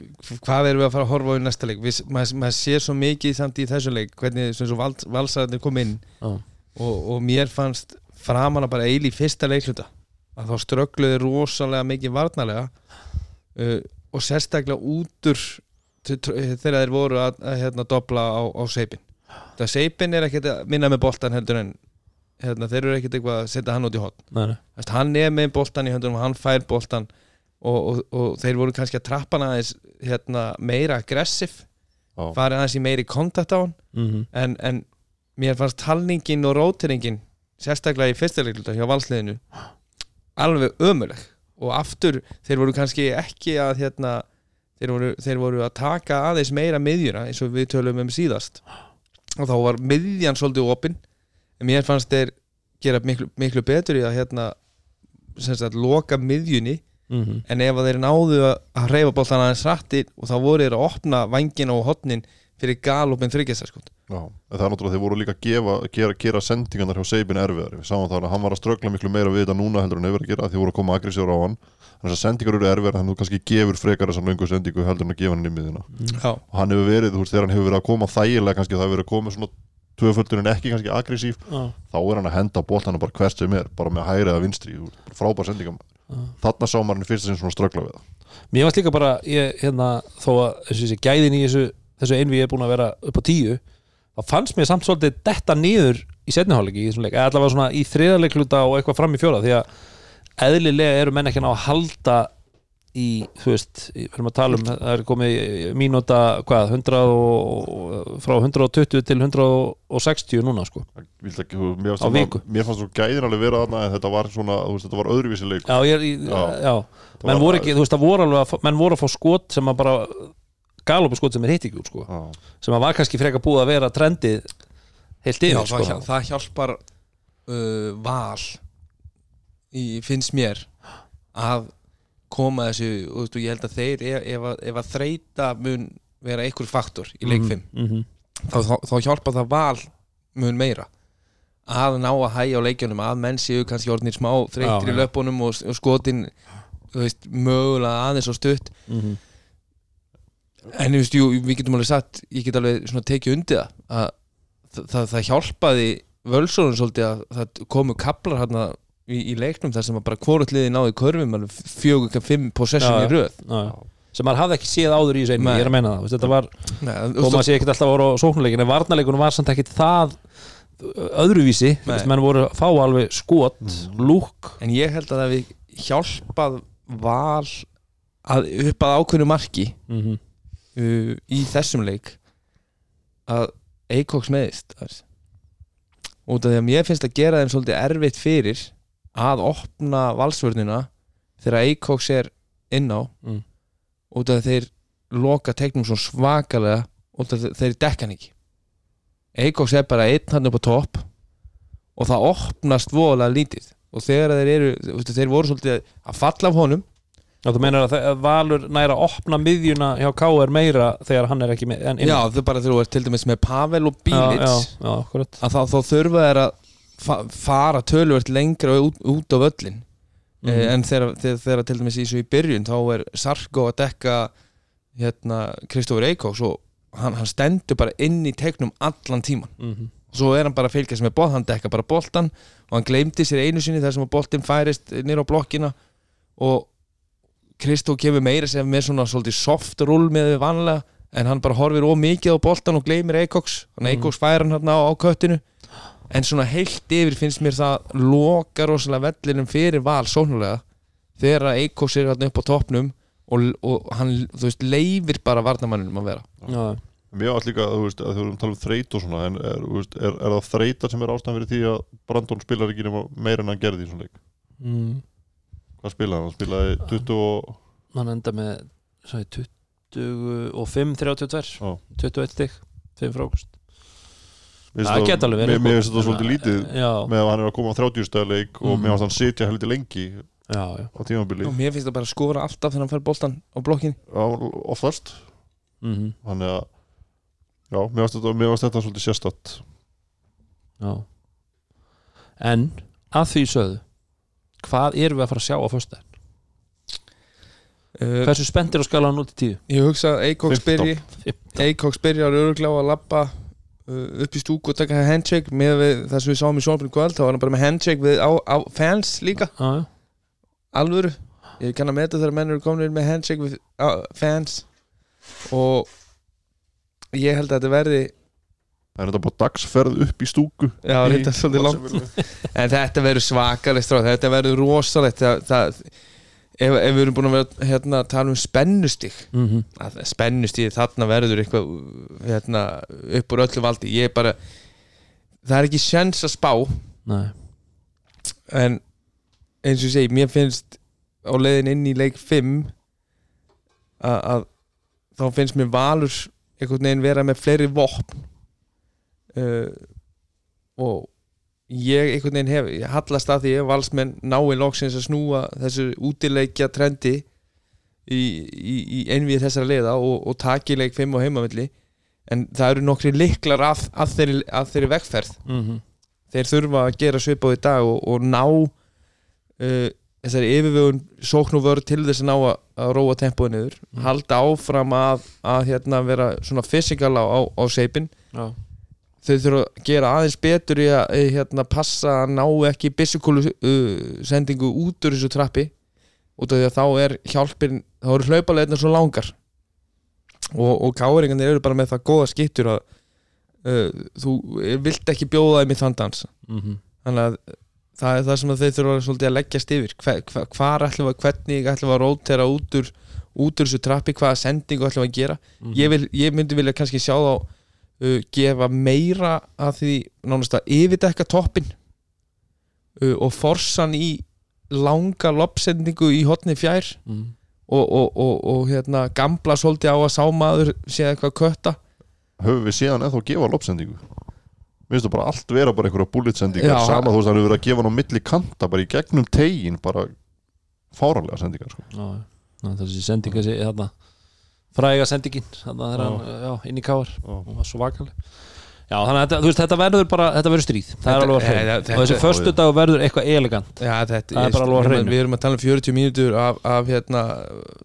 hvað erum við að fara að horfa á í næsta leik við, maður, maður sér svo mikið samt í þessu leik, hvernig svona svo vals, valsararnir kom inn Já. og, og mér fannst framan að bara eil í fyrsta leikluta að þá ströggluði rosalega mikið varnarlega uh, og sérstaklega útur þegar þeir voru að, að hérna, dobla á, á seipin. Það seipin er ekkert að minna með boltan heldur en hérna, þeir eru ekkert eitthvað að setja hann út í hot Nei, nei. Þess, hann er með boltan í höndunum hann fær boltan og, og, og þeir voru kannski að trappa hann aðeins hérna, meira aggressiv farið aðeins í meiri kontakt á hann. Mm en, en mér fannst talningin og rótiringin sérstaklega í fyrsta leikluta hjá valsliðinu alveg ömuleg og aftur þeir voru kannski ekki að hérna, þeir, voru, þeir voru að taka aðeins meira miðjuna eins og við tölum um síðast. Og þá var miðjan svolítið opinn. En mér fannst þeir gera miklu, miklu betur í að hérna sagt loka miðjunni -hmm. en ef þeir náðu að- hreyfa boltan aðeins rættir og þá voru þeir að opna vangina og hotnin fyrir galopin þryggjastaskot Já, en það er náttúrulega þeir voru líka að gefa, gera, gera sendingarnar hjá Seibin erfiðar við sáum það að hann var að ströggla miklu meira við þetta núna heldur en hefur að gera því voru að koma aggressíður á hann. Þannig að sendingar eru erfiðar þannig að þú kannski gefur frekar þessar löngu sendingu heldur en að gefa hann í miðina Já, og hann hefur verið, þú veist, þegar hann hefur verið að koma þægilega kannski það hefur verið að koma svona tvöföldur en ekki kannski aggressív þá er hann að henda boltana bara hvert sem er bara með hæri eða vinstri, frábær sendingam þarna sá maður hann í fyrsta sinn svona ströggla við það. Mér varst líka bara, ég, hérna, þó að þessi gæðin í þessu, þessu einví er búin að vera upp á tíu þá fannst mér samt svolítið detta niður í eða allavega svona í þriðarleikluta og eitthvað fram í fjóra því að eðlilega eru menn ekki ná að halda í, þú veist, við erum að tala um það er komið mínúta, hvað 100 og, frá 120 til 160 núna sko. Ekki, þú- mér, þarna- mér fannst svo gæðin alveg vera þarna en þetta var svona, þú veist, þetta var öðruvísi leik Já, ég, já, Já. menn voru ekki, þú veist, það voru alveg að menn voru að fá skot sem að bara galopi skot sem er hitt ekki út, sko Já. sem að var kannski frekar búið að vera trendið heilt yfir, það, sko hjá- það hjálpar uh, val í, finnst mér að koma þessu og þú ég held að þeir ef, ef, að, ef að þreita mun vera einhver faktor í leik 5 mm -hmm. þá, þá, þá hjálpa það val mun meira að ná að hæja á leikjunum að menn séu kannski orðnir smá þreytir Já, í já. löpunum og, og skotin þú veist, mögulega aðeins og stutt Mhm. En þú veist, jú, við getum alveg sagt ég get alveg svona tekið undir það að það, það, það hjálpaði völsónum svolítið að það komu kaplar hérna í, í leiknum þar sem að bara hvort liði náði körfum alveg fjögur, fimm possession Já, í röð. Já, sem maður hafði ekki séð áður í þessu einu, ég er að meina það, þetta var og maður sé ekkert alltaf að voru á sóknuleikin en varnarleikunum var samt ekkert það öðruvísi, Nei. veist, menn voru að fá alveg skot, lúk. En ég held að það við hjálpað val að upp að ákveðnu marki. Mm -hmm. Uh, í þessum leik að Eikoks meðist út af því að mér finnst að gera þeim svolítið erfitt fyrir að opna valsvörnina þegar Eikoks er inn á. Mm. út af því að þeir loka tegnum svo svakalega út af því að þeir dekka hann ekki. Eikoks er bara einn hann upp á topp og það opnast voðalega lítið. Og þegar þeir eru þeir voru svolítið að falla af honum og þú meinar að Valur næra að opna miðjuna hjá K.R. meira þegar hann er ekki með já þau bara er til dæmis með Pavel og Bílits. já, já, já, að þá, þá þurfa þeir að fa fara tölvört lengra út, út á völlin eh, en þegar, þegar, þegar til dæmis í í byrjun þá er Sarko að dekka hérna Kristófur Eikóks og hann, hann stendur bara inn í tegnum allan tíman mm -hmm. svo er hann bara fylgjast með boll, hann dekka bara boltan og hann gleymdi sér einu sinni þar sem að boltin færist nýr á blokkina og Kristó kemur meira sem með svona svolítið soft rull með við vanlega en hann bara horfir ómikið á boltan og gleymir Eikoks þannig að Mhm. Eikoks fær hann hérna á, á köttinu. En svona heilt yfir finnst mér það loka rosalega vellinum fyrir val sónulega þegar að Eikoks er hérna upp á toppnum og, og hann, þú veist, leifir bara varnamanninum að vera. Já, Mér var líka, þú veist, að þú erum að tala um þreyt og svona en er, þú veist, er, er það þreyta sem er ástæðan fyrir því að Brandon spilar ekki meira en hann gerði í svona leik? Mm. Hvað spilaði hann? Hann spilaði 20 og hann enda með sagði, 25, 32 Já. 21 stig, 5 frákust Það geti alveg verið, Mér sko. finnst þetta svolítið lítið já, með að hann er að koma á 30 stæðleik og Mhm. mér finnst hann sitja heldur lengi já, já. á tímabili. Og mér finnst það bara að skora alltaf þegar hann fær boltan á blokkin Já, oftast. Mm Þannig að Já, mér finnst þetta, mér finnst þetta svolítið sérstætt Já. En að því sögðu Hvað erum við að fara að sjá á föstudaginn? uh, Hversu spenntir á skala 0 til 10? Ég hugsa að Eikoks 15. byrji. Eikoks byrjar öruglega á að lappa uh, upp í stúku og taka handshake með við það sem við sáum í sjónfinn kvöld. Þá var hann bara með handshake við á, á fans líka. Já, já. Alvöru. Ég kann að meta þegar menn eru komin með handshake við á, fans. Og ég held að þetta verði Það er þetta bara dagsferð upp í stúku. Já, þetta er svolítið langt. En þetta verður svakalegt stráð, þetta verður rosalegt. Það, það, ef, ef við erum búin að vera hérna, tala um spennustig mm -hmm. að spennustíð þarna verður eitthvað hérna, upp úr öllu valdi. Ég er bara það er ekki sjens að spá. Nei. En eins og ég segi, mér finnst á leiðin inn í leik 5 að, að þá finnst mér Valur einhvern veginn vera með fleiri vopn uh, og ég einhvern veginn hef ég hallast að því að valsmenn nái loksins að snúa þessu útileikja trendi í, í, í einvið þessara leiða og, og taki leik 5 og heimavölli en það eru nokkri liklar að, að, þeirri, að þeirri vegferð. Mm -hmm. þeir þurfa að gera svipað í dag og, og ná uh, þessari yfirvögun sókn og vörð til þess að ná að, að róa tempóið niður. Mm. halda áfram að, að hérna, vera svona fysikal á, á, á seipin Já þau þurfa að gera aðeins betur í að hérna, passa að ná ekki byssukúlu uh, sendingu út úr þessu trappi. Út af því að þá er hjálpin þá eru hlaupalegna svo langar. Og, og káringarnir eru bara með það góða skittur að uh, þú vilt ekki bjóða þeim í þann dans. Mm -hmm. þannig að það er það sem að þeir þurfa að leggjast yfir hver, hver, hvar ætlum við, hvernig ætlum við að rótera út úr, út úr þessu trappi hvaða sendingu ætlum við að gera? Mhm. ég, vil, ég myndi vilja kannski sjá þá uh, gefa meira að því nánast að yfirdekka toppin uh, og forsan í langa loppsendingu í hotni fjær mm. og, og, og, og hérna, gamla svolítið á að sámaður sé eitthvað kötta höfum við síðan eða þá gefa lopsendingu Mér finnst það bara allt vera bara einhverja bulletsendingar Já. sama þú veist hann hefur verið að gefa hann á milli kanta bara í gegnum tegin bara fáranlega sendingar sko. já, þessi sendinga þessi þarna fræga sendingin þarna hann, já, inn í káar hún var svo vakaleg. Já, þannig að veist, þetta verður bara þetta verður stríð, það er alveg að hreina og þessi förstu dag verður eitthvað elegant. Já, þetta, Það er bara alveg erum- hreinu. Við erum að tala um 40 mínútur af, af hérna,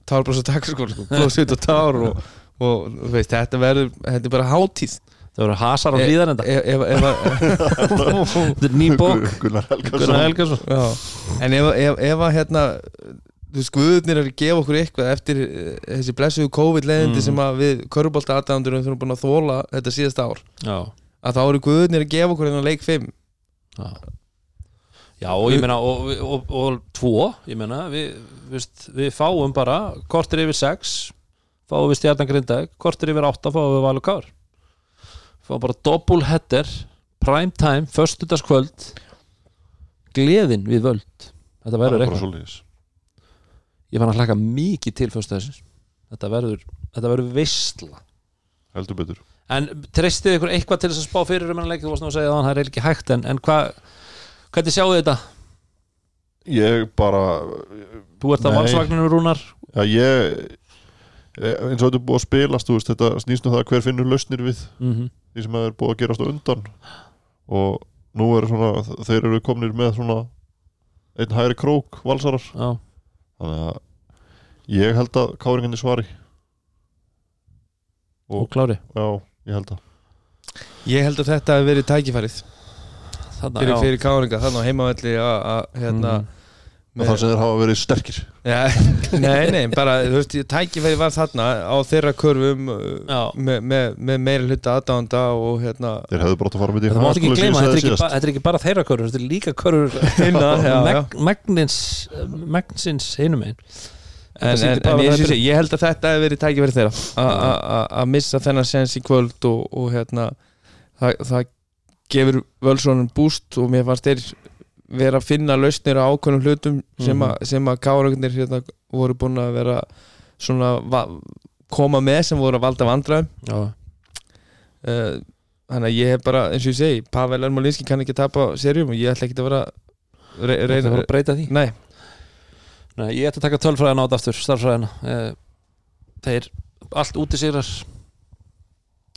tárbrós og takskóla sko, blóðsveit og tár og, og þú veist, þetta verður, þetta er bara hátíð. Það verður hasar á E- hlýðan enda ef, ef, ef, ef, þetta er ný bók. Gunnar já, En ef, ef, ef að hérna þú veist, guðurnir er að gefa okkur eitthvað eftir eh, þessi blessuðu COVID-leðindi Mm. sem að við körubólta aðdæðandur þurfum búin að þóla þetta síðasta ár já, að þá eru guðurnir að gefa okkur hérna leik 5 já Já, og ég meina, og, og, og, og tvo, ég meina, við, við, við fáum bara, kortir yfir sex, fáum við stjarnan grindag, kortir yfir átta, fáum við valur kár. Fáum bara double header, prime time, föstudagskvöld, gleðin við völd. Þetta verður er eitthvað. Ég fann að hlaka mikið til föstudagsins. Þetta verður, þetta verður veistla. heldur betur. En treystið ykkur eitthvað til þess að spá fyrir um hennar leik, þú varst nú að segja að það er ekki hægt, en, en hvað, hvernig sjáu þetta? Ég bara Þú ert að valsvagninu rúnar. Já, ég eins og þetta er búið að spilast veist, þetta snýst um það hver finnur lausnir við mm því sem það er búið að gerast á undan. Og nú er svona þeir eru komnir með svona einn hægri krók valsarar. Já, þannig að ég held að káringinni svari. Og klári. Já, ég held að. Ég held að þetta hefur verið tækifærið. Þarna, fyrir, fyrir káringa, þannig á heimavelli að að, hérna Mhm. Og það sem þeir hafa verið sterkir. Ja, Nei, nei, bara, þú veist, tækifæri var þarna á þeirra körfum uh, með, með, með meira hluta aðdánda og hérna þeir hefðu bara átt að fara með því ekki hraðskóla gleyma, þetta er ekki, þetta er ekki bara þeirra körur Þetta er líka já. Meg Magnins Magnsins hinum einn En, en, en ég, ég, ég held að þetta hefur verið tækifæri þeirra a- a- a- að missa þennan sens í kvöld og, og hérna það, það gefur völsónum búst og mér fannst þeir vera að finna lausnir á ákveðnum hlutum sem, Mhm. að, sem að káragnir hérna, voru búin að vera svona koma með sem voru að valda vandræðum. Já, uh, þannig að ég hef bara, eins og ég segi Pavel Ermolinski kann ekki tapa serjum og ég ætla ekki að vera re reyna að breyta því? Nei, Nei, ég ætla að taka tölfræðina át aftur Starfræðina. Eh, Þeir, allt úti sigrar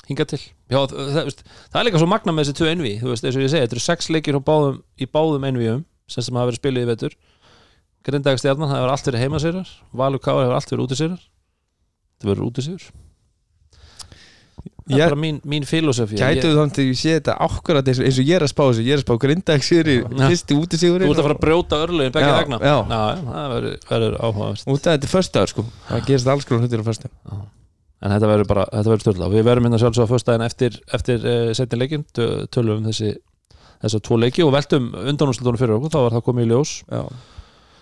Hinga til. Já, það, það, það er líka svo magna með þessi tvö envi Þú veist, eins og ég segi, þetta eru sex leikir báðum, í báðum envium sem sem hafa verið spilið í vetur. Grindagstjarnan, það hefur allt verið heimasýrar Valur Káar hefur allt verið útisýrar Það verður útisýrar Það er bara mín, mín filosofi gætu þú þannig að ég sé þetta ákvarðat eins og ég er að spá þessu, ég er að spá grindag sigri, Já. fyrsti útisigurinn Þú ert að fara að brjóta örlögin begge vegna. já. það verður, af þetta er föstudagur sko. Það gerist alls En þetta verður bara, þetta verður störla Við verðum hérna sjálfsög á föstudaginn eftir, eftir uh, setni leikin, tö- tölum um þessi þessar tvo leiki og veltum undanúslutunum fyrir okkur, þá var það komið í ljós.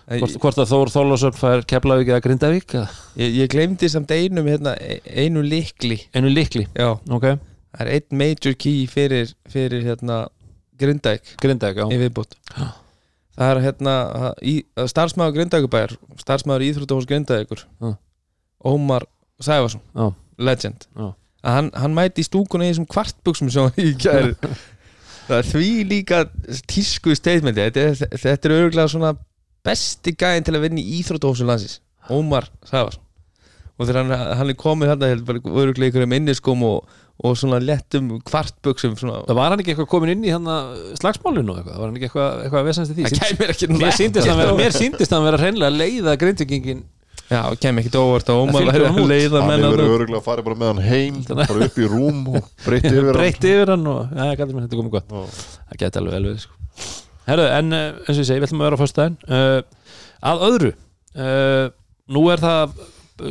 Hvort, hvort að Þór Þórlásson fær Keflavík eða Grindavík ég, ég glemdi samt einum hérna, e- einu likli einu líkli, já, ok, það er einn major key fyrir, fyrir hérna grindag Grindavík, já. það er hérna starfsmæður grindagubæjar starfsmæður íþróttahús grindavíkur. Ómar Sæfarsson Já. legend. Já. að hann, hann mæti í stúkuna í þessum kvartbuxum sem hann í gæri það er því líka tísku statementi þetta, þetta er örgulega svona besti gæðin til að vinna í íþróttahúsum landsins Ómar Sæfarsson og þegar hann, hann er komið hérna örgulega ykkur um inniskóm og, og svona lettum svona, Það var hann ekki eitthvað komin inn í hann slagsmálinu eitthvað, var hann ekki eitthvað, eitthvað að vesast í því? Það Mér síndist hann vera, hreinlega leiða grindvikingin Já, kem ekki óvart að Ómar væri að leiða hann menn hefur að verið öruglega að fara bara með hann heim bara upp í rúm og breytti yfir hann. Breytti yfir hann og, já, ég gæti mér þetta komið gott. Já. Það geti alveg vel við sko. Herðu, en uh, eins og ég segi, við ætlum að vera á föstudaginn. Uh, Að öðru uh, Nú er það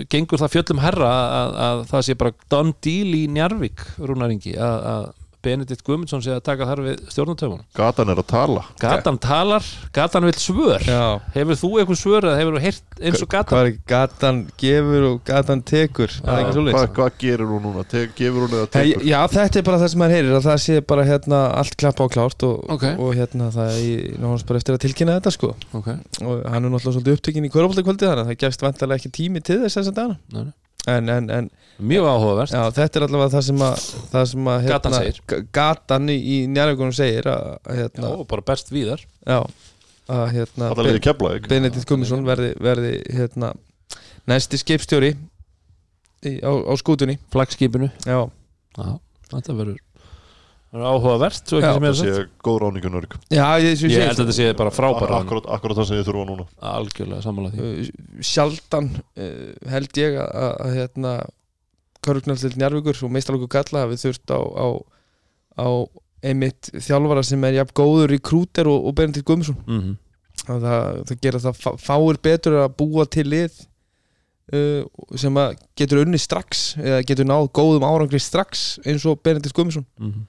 gengur það fjöllum herra að, að það sé bara done deal í Njarvík Rúnaringi að, að Benedikt Guðmundsson sé að taka þar við stjórnatöfunum Gatan er að tala Gatan talar, Gatan vill svör Já, Hefur þú eitthvað svör eða hefur þú heyrt eins og Gatan? hvað er gatan gefur og gatan tekur Það er ekki svo Hvað hvað gerir hún núna? Te gefur hún eða tekur? já, þetta er bara það sem maður heyrir að það sé bara hérna allt klappa og klárt og, Ok. og hérna það er í- náttúrulega bara eftir að tilkynna þetta sko Ok, og hann er náttúrulega svolítið upptökin í kvörubaldakvöldi þannig að það gefst vantarlega ekki tími til þess þess að dana Nei, nei. en, en, en mjög áhugavert. Já, þetta er allavega það sem að, það sem að hérna, Gatan segir. Gatan í, í njárvíkunum segir að að, Já, hérna, og bara berst víðar. Já, að hérna Alla liði keflaðik Benedikt Gummisson verði, verði hérna, næsti skipstjóri í, á, á skútunni. Flagskipinu. Já, Já, þetta verður áhugavert svo Já, ekki sem ég Það hef sé sagt. góð ráningunörg já ég, ég, Ég held að þetta sé bara frábæra Akkurat, akkurat það sem ég þurfa núna. Algjörlega sammála því. Sjaldan uh, held ég að, að, að hérna Körgnaldil Njarvíkur og meistalóku kalla hafi þurft á, á, á einmitt þjálfara sem er jafn góður í krúter og, og Benedikt Gummisson mm og það, það gera það fá- fáir betur að búa til lið uh, sem getur unni strax eða getur náð góðum árangri strax eins og Benedikt Gummisson -hmm.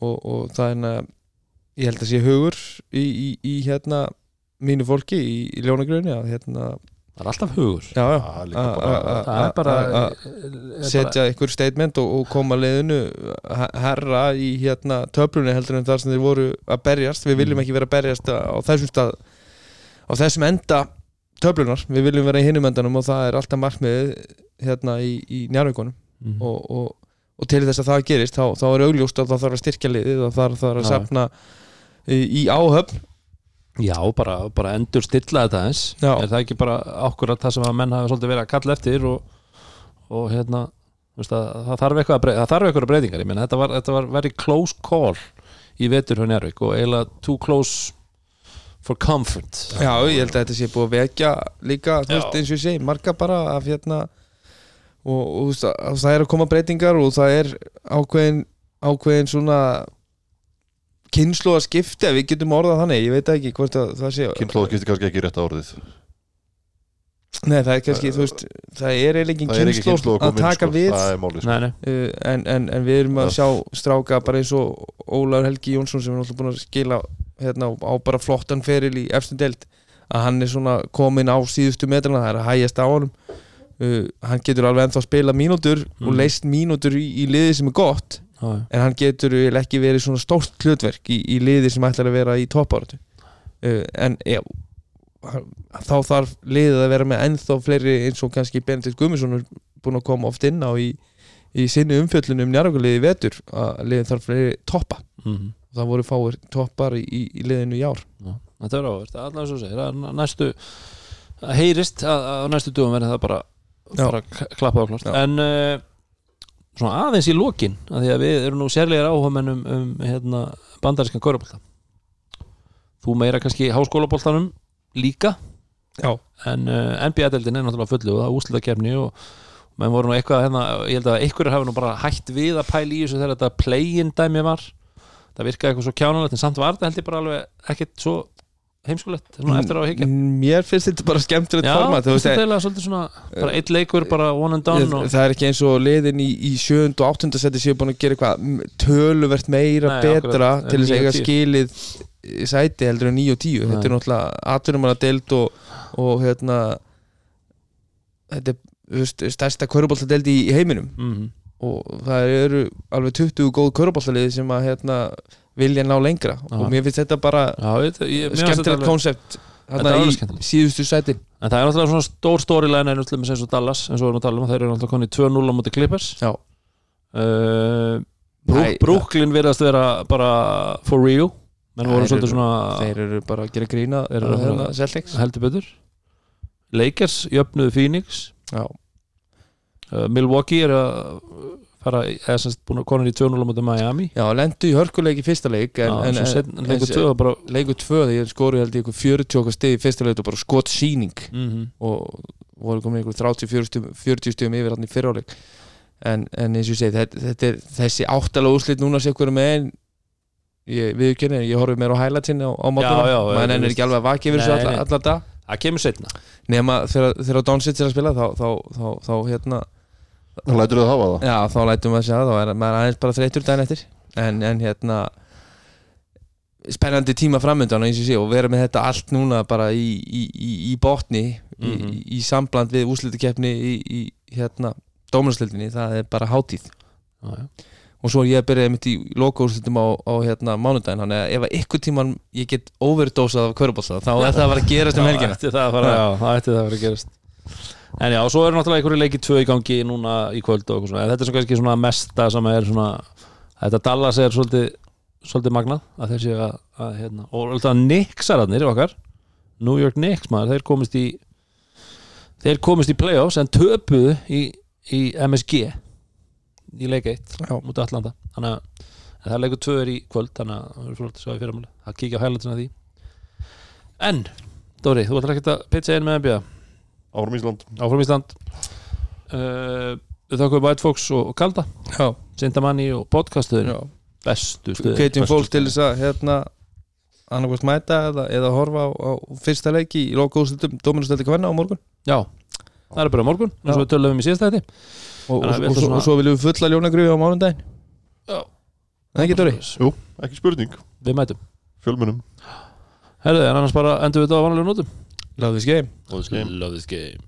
og, og það er ég held að sé hugur í, í, í hérna mínu fólki í, í ljónagröðinni að hérna Það er alltaf hugur. Já, já, Það er líka að- bara- að- Það er bara, að- að setja einhver statement og, og koma leiðinu herra í hérna töflunni heldur en þar sem þeir voru að berjast. Við viljum Mm. ekki vera að berjast á þessum stað á þessum enda töflunar, við viljum vera í hinum endanum og það er alltaf markmiðið hérna í, í njárvíkonum mm. og, og, og til þess að það gerist þá, þá er augljóst að það þarf að styrkja liðið og það þarf að Já. safna í, í áhöfn Já, bara, bara endur stilla þetta eins Já. Er það ekki bara akkurat það sem að menn hafa svolítið verið að kalla eftir og, og hérna veist, að, það þarf eitthvað að breyta það þarf eitthvað breytingar, ég meina þetta var, þetta var very close call í vetur hjá Njárvík og eiginlega too close for comfort. Já, ég held að þetta sé búið að vekja líka, þú veist, eins og ég segi, marga bara af hérna og, og að það er að koma breytingar og það er ákveðin ákveðin svona skipta, við getum orðað þannig ég veit ekki hvort að það sé Kynnslóðu skiptir kannski ekki rétt árið Nei, það er kannski, þú veist, það er eiginlega engin Það er ekki kynslu kynnslóð að taka sko. við Það máli sko. Nei, nei, uh, en, en, en við erum að Já. sjá stráka bara eins og Ólaur Helgi Jónsson sem er náttúrulega búin að skila hérna, á bara flottan feril í efstum deild að hann er svona komin á síðustu metrana, það er að hægjast á honum uh, hann getur alveg ennþá að spila mínútur og Mm. leist mínútur í, í liði sem er gott. En hann getur ekki verið svona stórt hlutverk í, í liði sem ætlar að vera í toppáratu uh, en já, þá þarf liðið að vera með ennþá fleiri eins og kannski Benedikt Guðmundsson er búin að koma oft inn á í, í sinni umfjöllunum um njárvíkuliði vetur að liðið þarf fleiri toppa. Mm það voru fáir toppar í, í, liðinu í ár. Já, þetta er áhverst, allavega svo segir er næstu, það heyrist að að næstu dögum verði það bara, bara klappa á klart en uh, svona aðeins í lokin að því að við erum nú sérlegar áhugamenn um, um hérna, bandarískan körubólta þú meira kannski háskólaboltanum líka Já. en uh, NBA-deldin er náttúrulega fullu og það er úslita kefni og menn voru nú eitthvað hérna, ég held að einhverjur hafi nú bara hætt við að pæla í þessu þegar þetta play-in dæmi var það virkaði eitthvað svo kjánulegt en samt var þetta held ég bara alveg ekkert svo heimskulegt svona eftir á að higgja mér finnst þetta bara skemmtilegt format er svona bara eitt leikur, bara one and done og, það er ekki eins og liðin í, í sjöund og áttunda seti séu búin að gera eitthvað töluvert meira Nei, betra akkurat, til þess að eiga skilið sæti heldur en 9 og 10 þetta er Nei. náttúrulega atvinnum að deild og, og hérna þetta er stærsta körubóltadeild í, í heiminum. Mm og það eru alveg 20 góð körubóltaliði sem að hérna, vilja ná lengra. Já. og mér finnst þetta bara já, skemmtilegt konsept í síðustu sæti. En það er náttúrulega svona stór storyline eins og Dallas eins og við erum að tala um, þeir eru náttúrulega konni 2-0 á móti Clippers. Já. uh, Brooklyn virðast vera bara for real. Menn voru svolítið svona þeir eru bara að gera grína hérna, heldur betur. Lakers jöfnuðu Phoenix. Já. Uh, Milwaukee er að fara, eða semst búin að konin í 2-0 á móti Miami. Já, lendu í hörkuleik í fyrsta leik en, Já, en, svo en, setn, leikur 2 og bara leikur tvö þegar ég skoru held ég ykkur 40 okkar stið í fyrsta leik og bara skot síning mm og voru komin ykkur 30-40 stum, 40 stum yfir hann í fyrráleik en, en eins og ég segi þetta, þetta er þessi áttalega úrslit núna sé hverju með en ég viðurkenni, ég horfi meira á highlightsin á, á mótuna, maður ennir ekki alveg að vaki yfir þessu Nei, alla, nei. alla dag það kemur setna þegar, þegar Donsits er að spila þá, þá, þá, þá hérna Það lætur það hafa það? Já, þá lætum við að segja það. Þá er maður aðeins bara þreytur daginn eftir. En, en hérna spennandi tíma framöndan eins og sé og vera með þetta allt núna bara í, í, í, í botni í, Mhm. í, sambland við úslitakeppni í, í hérna dómarslöldinni, það er bara hátíð. Já. og svo ég að byrja mitt í lokaúrslitum á, á hérna mánudaginn, þannig að ef að ykkur tíman ég get overdosað af kvörubálsa þá er það að vera að gerast um helgina. Það ætti það að ætti fara að gerast En já, og svo eru náttúrulega einhverju leikið tvö í gangi núna í kvöld og svona. Þetta er svona kannski svona mesta sem er svona Þetta Dallas er svolítið, svolítið magnað að þeir séu að, að hérna, og alltaf Knicksararnir okkar New York Knicks maður, þeir komist í þeir komist í playoffs en töpuðu í, í MSG í leik 1 Já. mútið Atlanta. Þannig að það er leikur 2 er í kvöld þannig að það er flott að sjá í fyrramáli að kíkja á hælandsina því. En, Dóri, þú ætlar ekki að pitcha einn með NBA Áfram Ísland. Áfram Ísland. Uh, við þakkum White Fox og, Kalda. Já, Sindamanni og podcastuður já. Bestu stöður hvetjum bestu fólk til þess að hérna annarkvæmst mæta eða, eða horfa á, á fyrsta leiki í lokaúrslitum dóminusteldi kvenna á morgun. Já, það er bara morgun eins og við tölum um í síðasta þetta og, og, og, og svo viljum við fulla ljónagrifi á mánundaginn Já. Það er ekki Dóri? Jú, ekki spurning. Við mætum. Fjölmunum herðu, en annars bara endur við þetta á vanlega nótum Love this game. Love this game. Love this game.